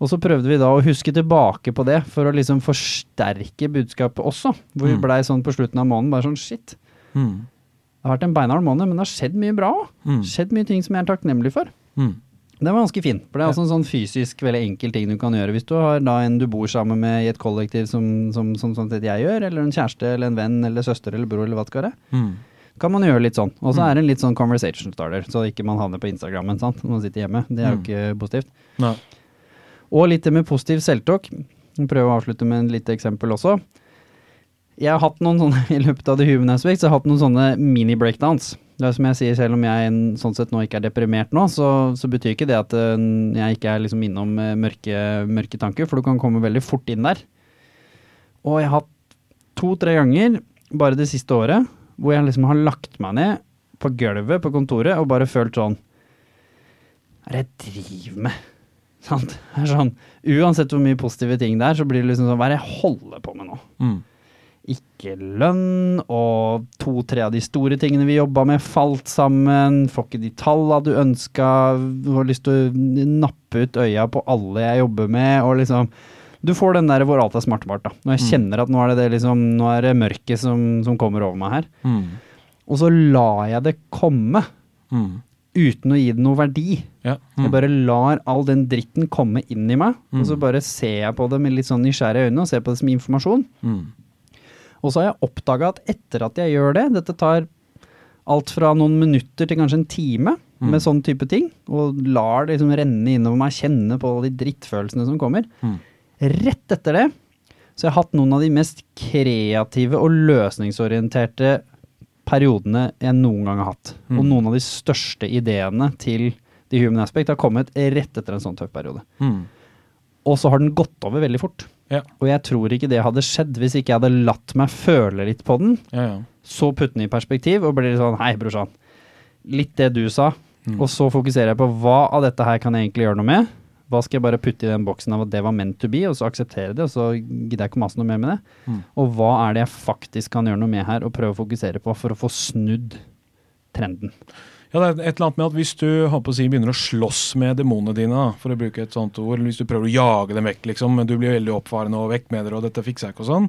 Og så prøvde vi da å huske tilbake på det, for å liksom forsterke budskapet også. Hvor vi Mm. blei sånn på slutten av måneden, bare sånn shit. Mm. Det har vært en beinhard måned, men det har skjedd mye bra òg. Mm. Skjedd mye ting som jeg er takknemlig for. Mm. Den var ganske fin, for det er altså en sånn fysisk veldig enkel ting du kan gjøre. Hvis du har da en du bor sammen med i et kollektiv som, som, som som jeg gjør, eller en kjæreste eller en venn eller søster eller bror eller hva det skal være, Mm. kan man gjøre litt sånn. Og så er det en litt sånn conversation starter, så ikke man havner på Instagrammen sant? når man sitter hjemme. Det er jo Mm. ikke positivt. Nei. Og litt det med positiv selvtalk. Prøve å avslutte med en lite eksempel også. Jeg har hatt noen sånne, i løpet av The Human Aspect, så jeg har hatt noen sånne mini-breakdowns. Det er som jeg sier, selv om jeg sånn sett nå ikke er deprimert nå, så, så betyr ikke det at eh, jeg ikke er liksom innom eh, mørke, mørke tanker, for du kan komme veldig fort inn der. Og jeg har hatt to-tre ganger, bare det siste året, hvor jeg liksom har lagt meg ned på gulvet på kontoret og bare følt sånn Hva er det jeg driver med? Sant? Sånn, uansett hvor mye positive ting det er, så blir det liksom sånn Hva er det jeg holder på med nå? Mm. Ikke lønn, og to-tre av de store tingene vi jobba med, falt sammen. Får ikke de talla du ønska. Har lyst til å nappe ut øya på alle jeg jobber med, og liksom Du får den der hvor alt er smartbart, da. Når jeg Mm. kjenner at nå er det, det liksom Nå er det mørket som, som kommer over meg her. Mm. Og så lar jeg det komme, Mm. uten å gi det noe verdi. Ja. Jeg Mm. bare lar all den dritten komme inn i meg, og så Mm. bare ser jeg på det med litt sånn nysgjerrige øyne, og ser på det som informasjon. Mm. Og så har jeg oppdaga at etter at jeg gjør det, dette tar alt fra noen minutter til kanskje en time Mm. med sånn type ting, og lar det liksom renne innover meg, kjenne på de drittfølelsene som kommer. Mm. Rett etter det så jeg har hatt noen av de mest kreative og løsningsorienterte periodene jeg noen gang har hatt. Mm. Og noen av de største ideene til The Human Aspect har kommet rett etter en sånn tøff periode. Mm. Og så har den gått over veldig fort. Ja. Og jeg tror ikke det hadde skjedd hvis ikke jeg hadde latt meg føle litt på den, Ja, ja. så putte den i perspektiv og bli sånn Hei, brorsan. Litt det du sa. Mm. Og så fokuserer jeg på hva av dette her kan jeg egentlig gjøre noe med. Hva skal jeg bare putte i den boksen av at det var meant to be, og så akseptere det, og så gidder jeg ikke å mase noe mer med det. Mm. Og hva er det jeg faktisk kan gjøre noe med her, og prøve å fokusere på for å få snudd trenden. Ja, det er et eller annet med at Hvis du å si, begynner å slåss med demonene dine, for å bruke et sånt ord, hvis du prøver å jage dem vekk, liksom, men du blir veldig oppfarende og vekk med dere, og dette fikser jeg ikke og sånn,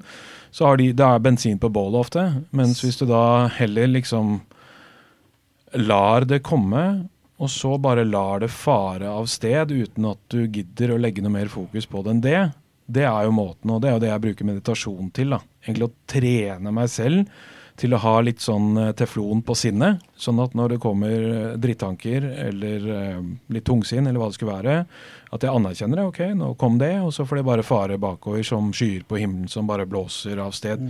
så har de, det er bensin på bålet ofte. Mens hvis du da heller liksom lar det komme, og så bare lar det fare av sted uten at du gidder å legge noe mer fokus på det enn det, det er jo måten, og det er jo det jeg bruker meditasjon til. da. Egentlig å trene meg selv til å ha litt sånn eh, teflon på sinnet. Sånn at når det kommer eh, drittanker eller eh, litt tungsinn eller hva det skulle være, at jeg anerkjenner det. Ok, nå kom det, og så får det bare fare bakover som skyer på himmelen som bare blåser av sted.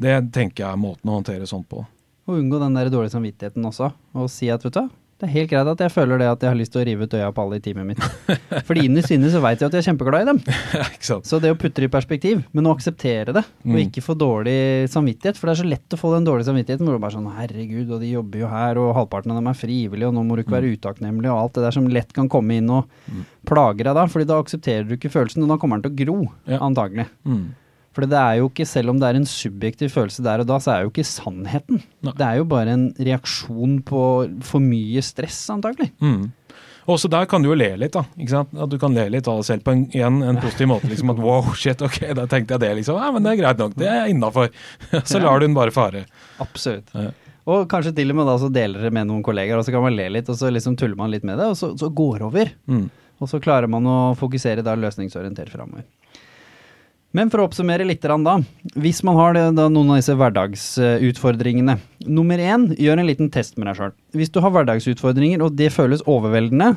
Det tenker jeg er måten å håndtere sånt på. Og unngå den der dårlige samvittigheten også, og si at vet du hva, Det er helt greit at jeg føler det at jeg har lyst til å rive ut øya på alle i teamet mitt. Fordi innerst inne så veit jeg at jeg er kjempeglad i dem. Ja. Så det å putte det i perspektiv, men å akseptere det, og Mm. ikke få dårlig samvittighet, for det er så lett å få den dårlige samvittigheten hvor du bare sånn herregud, og de jobber jo her, og halvparten av dem er frivillige, og nå må du ikke være utakknemlig, og alt det der som lett kan komme inn og plager deg da, fordi da aksepterer du ikke følelsen, og da kommer den til å gro, Ja. antagelig. Mm. For det er jo ikke, selv om det er en subjektiv følelse der og da, så er det jo ikke sannheten. Nei. Det er jo bare en reaksjon på for mye stress, antagelig. Mm. Også der kan du jo le litt, da. ikke sant? At du kan le litt av deg selv på en, en, en positiv måte. liksom At wow, shit, ok, da tenkte jeg det, liksom. Ja, men det er greit nok. Det er innafor. Så lar du den bare fare. Absolutt. Ja. Og kanskje til og med da så deler det med noen kollegaer, og så kan man le litt, og så liksom tuller man litt med det, og så, så går det over. Mm. Og så klarer man å fokusere da løsningsorientert framover. Men for å oppsummere litt da, hvis man har det, da noen av disse hverdagsutfordringene. Nummer én, gjør en liten test med deg sjøl. Hvis du har hverdagsutfordringer og det føles overveldende,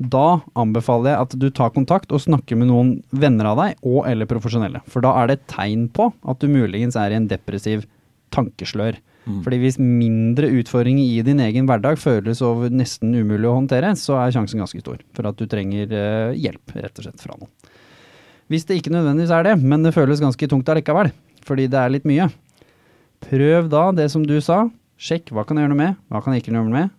da anbefaler jeg at du tar kontakt og snakker med noen venner av deg og eller profesjonelle. For da er det et tegn på at du muligens er i en depressiv tankeslør. Fordi hvis mindre utfordringer i din egen hverdag føles over nesten umulig å håndtere, så er sjansen ganske stor for at du trenger eh, hjelp, rett og slett, fra noen. Hvis det ikke nødvendigvis er det, men det føles ganske tungt allikevel, fordi det er litt mye, prøv da det som du sa. Sjekk hva kan jeg gjøre noe med, hva kan jeg ikke gjøre noe med.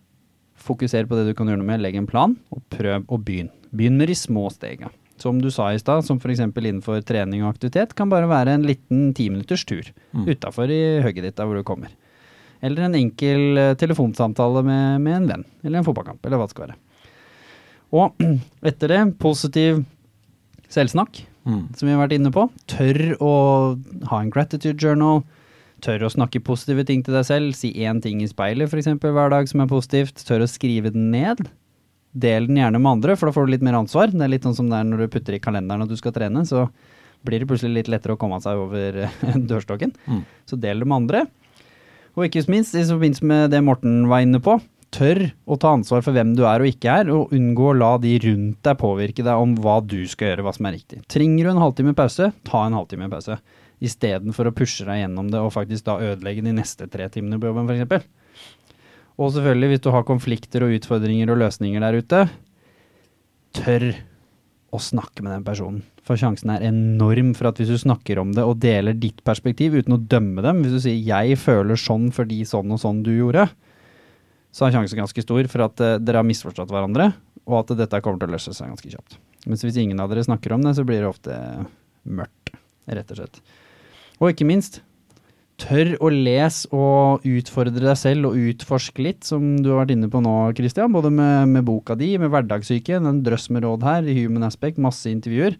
Fokuser på det du kan gjøre noe med, legg en plan, og prøv å begynne. Begynn med de små stega. Som du sa i stad, som f.eks. innenfor trening og aktivitet, kan bare være en liten timinutters tur Mm. utafor i hugget ditt der hvor du kommer. Eller en enkel eh, telefonsamtale med, med en venn, eller en fotballkamp, eller hva det skal være. Og etter det, positiv selvsnakk, Mm. som vi har vært inne på. Tør å ha en gratitude journal. Tør å snakke positive ting til deg selv. Si én ting i speilet f.eks. hver dag som er positivt. Tør å skrive den ned. Del den gjerne med andre, for da får du litt mer ansvar. Det er litt sånn som det er når du putter i kalenderen at du skal trene, så blir det plutselig litt lettere å komme seg over eh, dørstokken. Mm. Så del det med andre. Og ikke minst, i forbindelse med det Morten var inne på, tør å ta ansvar for hvem du er og ikke er, og unngå å la de rundt deg påvirke deg om hva du skal gjøre, hva som er riktig. Trenger du en halvtime pause, ta en halvtime pause. Istedenfor å pushe deg gjennom det og faktisk da ødelegge de neste tre timene på jobben, f.eks. Og selvfølgelig, hvis du har konflikter og utfordringer og løsninger der ute, tør å snakke med den personen. For sjansen er enorm for at hvis du snakker om det og deler ditt perspektiv uten å dømme dem, hvis du sier 'jeg føler sånn fordi sånn og sånn du gjorde', så er sjansen ganske stor for at uh, dere har misforstått hverandre, og at dette kommer til å løse seg ganske kjapt. Mens hvis ingen av dere snakker om det, så blir det ofte mørkt, rett og slett. Og ikke minst, tør å lese og utfordre deg selv og utforske litt, som du har vært inne på nå, Christian. Både med, med boka di, med hverdagssyke, en drøss med råd her, i Human Aspect, masse intervjuer.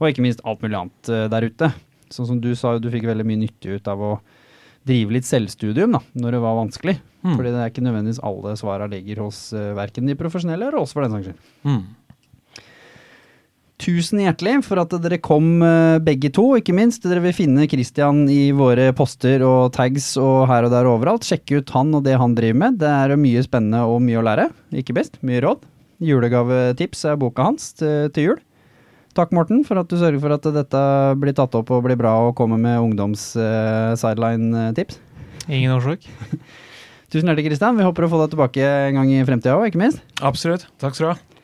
Og ikke minst alt mulig annet eh, der ute. Sånn som du sa, du fikk veldig mye nytte ut av å drive litt selvstudium da, når det var vanskelig. Mm. Fordi det er ikke nødvendigvis alle svara ligger hos uh, verken de profesjonelle eller oss, for den saks skyld. Mm. Tusen hjertelig for at dere kom eh, begge to, ikke minst. Dere vil finne Christian i våre poster og tags og her og der og overalt. Sjekke ut han og det han driver med. Det er mye spennende og mye å lære. Ikke best, mye råd. Julegavetips er boka hans til, til jul. Takk, Morten, for at du sørger for at dette blir tatt opp og blir bra og kommer med ungdoms eh, sideline-tips. Ingen årsak. Tusen hjertelig, Kristian. Vi håper å få deg tilbake en gang i fremtida òg, ikke minst. Absolutt. Takk skal du ha.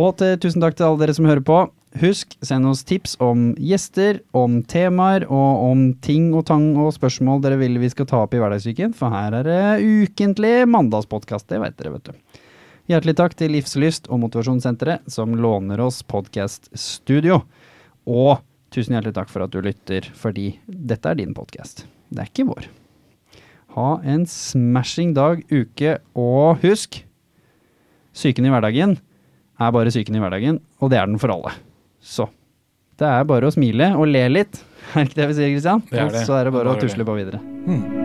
Og til, tusen takk til alle dere som hører på. Husk, send oss tips om gjester, om temaer og om ting og tang og spørsmål dere vil vi skal ta opp i Hverdagssyken, for her er det ukentlig mandagspodkast, det vet dere, vet du. Hjertelig takk til Livslyst og Motivasjonssenteret, som låner oss podkaststudio. Og tusen hjertelig takk for at du lytter, fordi dette er din podkast. Det er ikke vår. Ha en smashing dag, uke, og husk Psyken i hverdagen er bare psyken i hverdagen, og det er den for alle. Så det er bare å smile og le litt. Er ikke det vi sier, Kristian? Det er det. Og så er det bare Bare å tusle på videre. Mm.